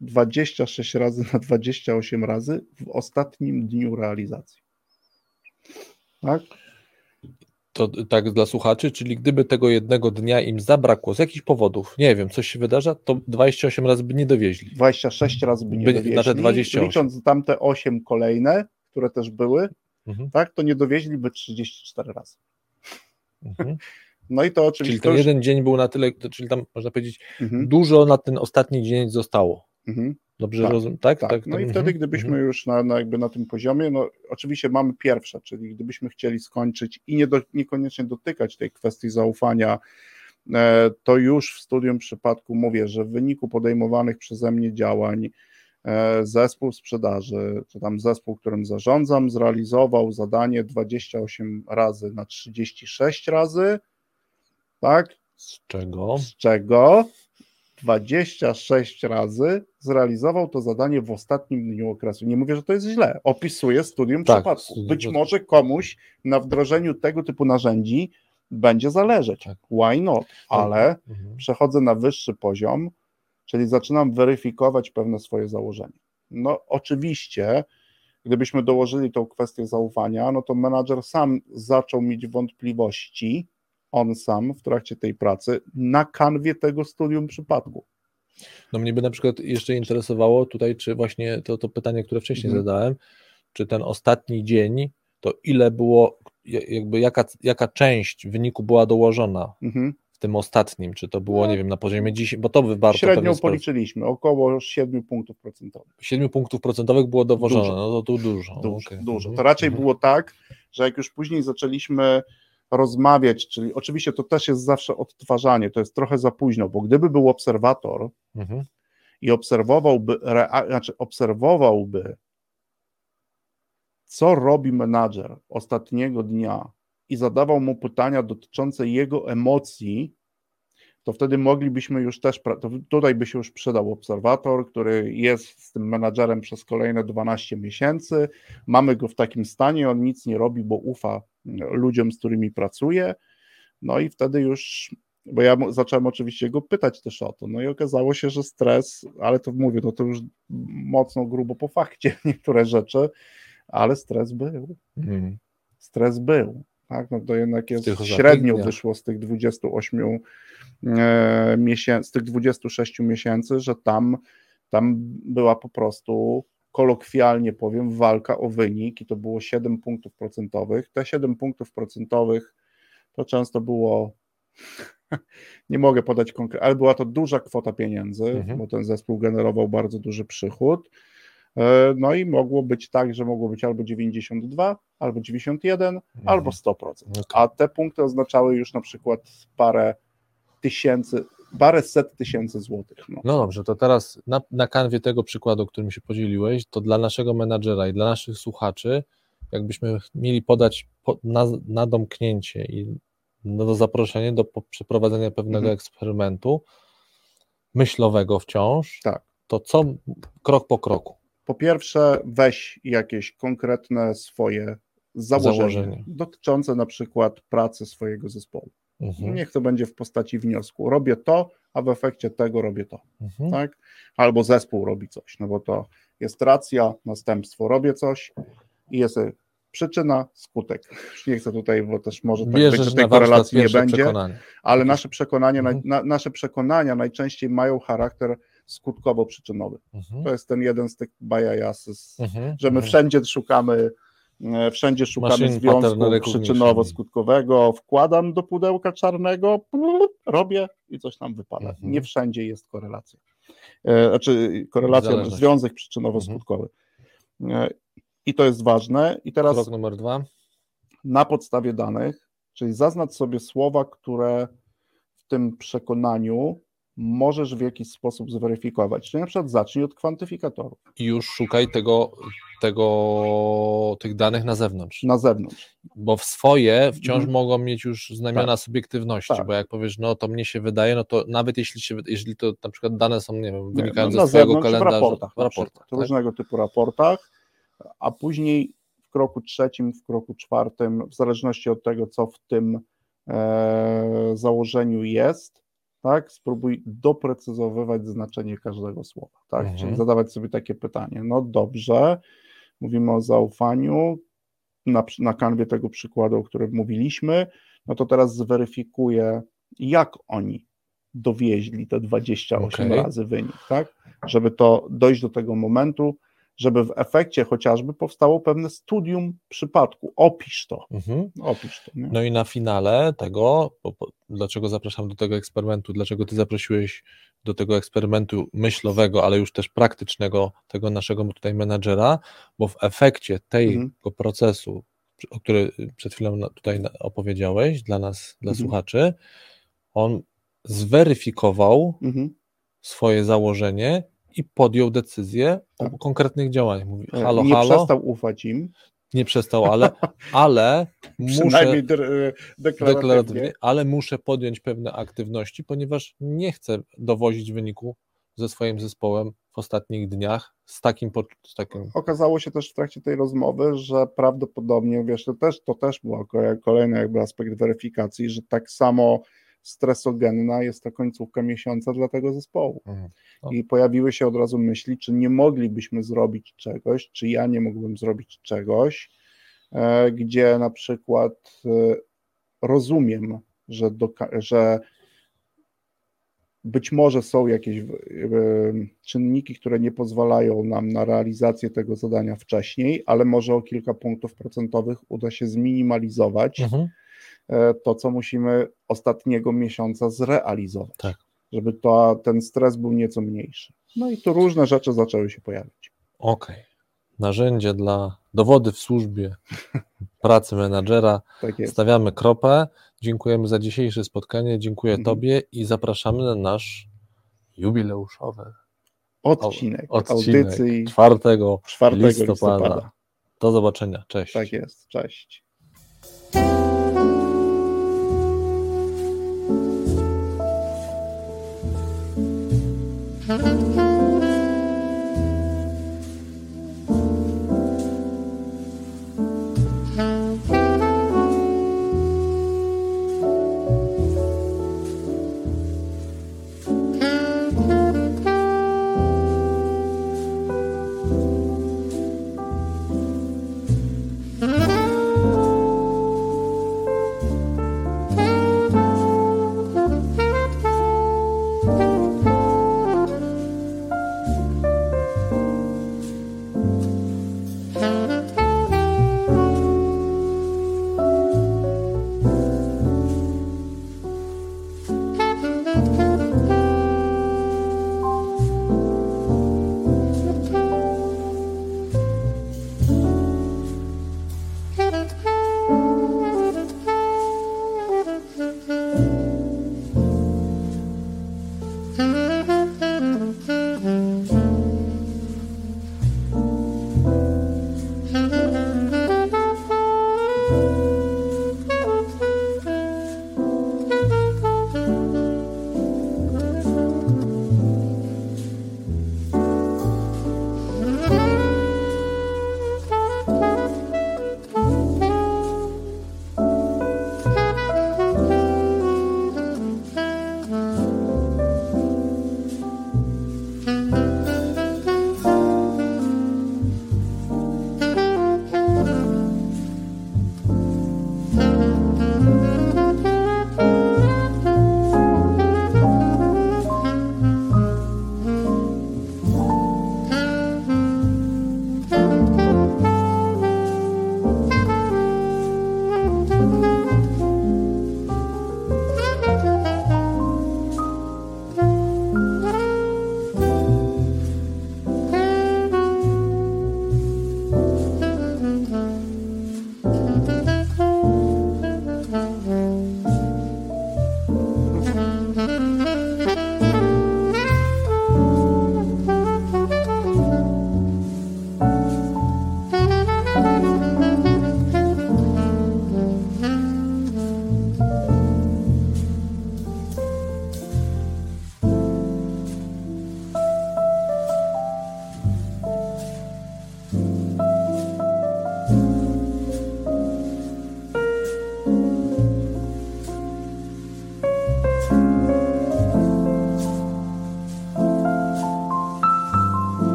26 razy na 28 razy w ostatnim dniu realizacji. Tak? To tak dla słuchaczy, czyli gdyby tego jednego dnia im zabrakło z jakichś powodów, nie wiem, coś się wydarza, to 28 razy by nie dowieźli. 26 razy by nie by, dowieźli. Na te 28. Licząc tamte 8 kolejne, które też były, mhm. tak, to nie dowieźliby 34 razy. Mhm. No i to oczywiście. Czyli ten już... jeden dzień był na tyle, czyli tam można powiedzieć, mhm. dużo na ten ostatni dzień zostało. Mhm. Dobrze tak, rozumiem, tak? tak? tak? No i wtedy, gdybyśmy mhm. już na, na, jakby na tym poziomie, no oczywiście mamy pierwsze, czyli gdybyśmy chcieli skończyć i nie do, niekoniecznie dotykać tej kwestii zaufania, e, to już w studium przypadku mówię, że w wyniku podejmowanych przeze mnie działań zespół sprzedaży, czy tam zespół, którym zarządzam, zrealizował zadanie 28 razy na 36 razy, tak? Z czego? Z czego 26 razy zrealizował to zadanie w ostatnim dniu okresu. Nie mówię, że to jest źle. Opisuję studium tak, przypadku. Być może komuś na wdrożeniu tego typu narzędzi będzie zależeć. Tak. Why not? Ale mhm. przechodzę na wyższy poziom, czyli zaczynam weryfikować pewne swoje założenia. No oczywiście, gdybyśmy dołożyli tą kwestię zaufania, no to menadżer sam zaczął mieć wątpliwości, on sam w trakcie tej pracy na kanwie tego studium przypadku. No mnie by na przykład jeszcze interesowało tutaj, czy właśnie to, to pytanie, które wcześniej mhm. zadałem, czy ten ostatni dzień, to ile było, jakby jaka, jaka część wyniku była dołożona mhm. Tym ostatnim, czy to było, no. nie wiem, na poziomie 10, bo to by warto Średnią policzyliśmy, około 7 punktów procentowych. 7 punktów procentowych było dowożone, dużo. no to tu dużo. Dużo, okay. dużo. To raczej mhm. było tak, że jak już później zaczęliśmy rozmawiać, czyli oczywiście to też jest zawsze odtwarzanie, to jest trochę za późno, bo gdyby był obserwator mhm. i obserwowałby, znaczy obserwowałby, co robi menadżer ostatniego dnia i zadawał mu pytania dotyczące jego emocji, to wtedy moglibyśmy już też, tutaj by się już przydał obserwator, który jest z tym menadżerem przez kolejne 12 miesięcy, mamy go w takim stanie, on nic nie robi, bo ufa ludziom, z którymi pracuje, no i wtedy już, bo ja zacząłem oczywiście go pytać też o to, no i okazało się, że stres, ale to mówię, no to już mocno grubo po fakcie niektóre rzeczy, ale stres był. Mm. Stres był tak? No to jednak jest średnio wyszło z tych 28 e, miesięcy, z tych 26 miesięcy, że tam, tam była po prostu kolokwialnie powiem, walka o wynik i to było 7 punktów procentowych. Te 7 punktów procentowych to często było, nie mogę podać konkretnie, ale była to duża kwota pieniędzy, mhm. bo ten zespół generował bardzo duży przychód. E, no i mogło być tak, że mogło być albo 92, albo 91, mhm. albo 100%. Okay. A te punkty oznaczały już na przykład parę tysięcy, parę set tysięcy złotych. No, no dobrze, to teraz na, na kanwie tego przykładu, którym się podzieliłeś, to dla naszego menadżera i dla naszych słuchaczy, jakbyśmy mieli podać po, na, na domknięcie i do zaproszenie do przeprowadzenia pewnego mhm. eksperymentu myślowego wciąż, tak. to co krok po kroku? Po pierwsze, weź jakieś konkretne swoje założenie. dotyczące na przykład pracy swojego zespołu. Mhm. Niech to będzie w postaci wniosku. Robię to, a w efekcie tego robię to. Mhm. Tak? Albo zespół robi coś, no bo to jest racja, następstwo. Robię coś i jest przyczyna, skutek. Nie chcę tutaj, bo też może tak być, że tej korelacji nie będzie, ale nasze, przekonanie, mhm. na, nasze przekonania najczęściej mają charakter skutkowo-przyczynowy. Mhm. To jest ten jeden z tych bajajasy, mhm. że my mhm. wszędzie szukamy e, wszędzie szukamy związku przyczynowo-skutkowego, wkładam do pudełka czarnego, robię i coś tam wypada. Mhm. Nie wszędzie jest korelacja. E, znaczy korelacja, związek przyczynowo-skutkowy. E, I to jest ważne. I teraz Krok numer dwa. Na podstawie danych, czyli zaznacz sobie słowa, które w tym przekonaniu możesz w jakiś sposób zweryfikować. Czyli na przykład zacznij od kwantyfikatorów. I już szukaj tego, tego, tych danych na zewnątrz. Na zewnątrz. Bo w swoje wciąż mhm. mogą mieć już znamiona tak. subiektywności, tak. bo jak powiesz, no to mnie się wydaje, no to nawet jeśli, się, jeśli to na przykład dane są, nie wiem, wynikające no, ze swojego kalendarza. W raportach. W raportach tak? różnego typu raportach, a później w kroku trzecim, w kroku czwartym, w zależności od tego, co w tym e, założeniu jest, tak, spróbuj doprecyzowywać znaczenie każdego słowa, tak, mhm. czyli zadawać sobie takie pytanie, no dobrze, mówimy o zaufaniu, na, na kanwie tego przykładu, o którym mówiliśmy, no to teraz zweryfikuję, jak oni dowieźli te 28 okay. razy wynik, tak, żeby to dojść do tego momentu, żeby w efekcie chociażby powstało pewne studium przypadku. Opisz to. Mhm. Opisz to no i na finale tego, bo, bo, dlaczego zapraszam do tego eksperymentu, dlaczego ty zaprosiłeś do tego eksperymentu myślowego, ale już też praktycznego tego naszego tutaj menadżera, bo w efekcie tego mhm. procesu, o którym przed chwilą tutaj opowiedziałeś dla nas, dla mhm. słuchaczy, on zweryfikował mhm. swoje założenie i podjął decyzję tak. o konkretnych działaniach. Mówi, e, halo, nie halo. przestał ufać im. Nie przestał, ale, ale muszę deklaratywnie, ale muszę podjąć pewne aktywności, ponieważ nie chcę dowozić wyniku ze swoim zespołem w ostatnich dniach z takim, z takim... Okazało się też w trakcie tej rozmowy, że prawdopodobnie, wiesz, to też, to też był kolejny jakby aspekt weryfikacji, że tak samo stresogenna jest ta końcówka miesiąca dla tego zespołu. Mhm. I pojawiły się od razu myśli, czy nie moglibyśmy zrobić czegoś, czy ja nie mógłbym zrobić czegoś, e, gdzie na przykład e, rozumiem, że, do, że być może są jakieś czynniki, które nie pozwalają nam na realizację tego zadania wcześniej, ale może o kilka punktów procentowych uda się zminimalizować. Mhm to, co musimy ostatniego miesiąca zrealizować, tak. żeby to, ten stres był nieco mniejszy. No i tu różne rzeczy zaczęły się pojawić. Okej. Okay. Narzędzie dla dowody w służbie pracy menadżera. Tak Stawiamy kropę. Dziękujemy za dzisiejsze spotkanie. Dziękuję mhm. Tobie i zapraszamy na nasz jubileuszowy odcinek, odcinek audycji 4, 4 listopada. listopada. Do zobaczenia. Cześć. Tak jest. Cześć. Mm-hmm.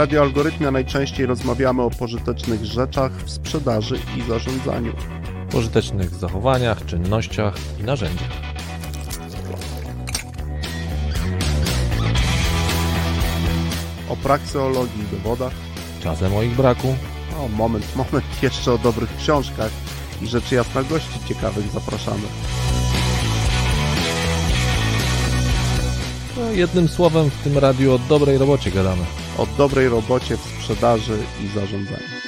Radio Algorytmia najczęściej rozmawiamy o pożytecznych rzeczach w sprzedaży i zarządzaniu. Pożytecznych zachowaniach, czynnościach i narzędziach. O prakseologii i dowodach. Czasem o ich braku. O, moment, moment, jeszcze o dobrych książkach i rzeczy jasna gości ciekawych zapraszamy. No, jednym słowem w tym radiu o dobrej robocie gadamy. O dobrej robocie w sprzedaży i zarządzaniu.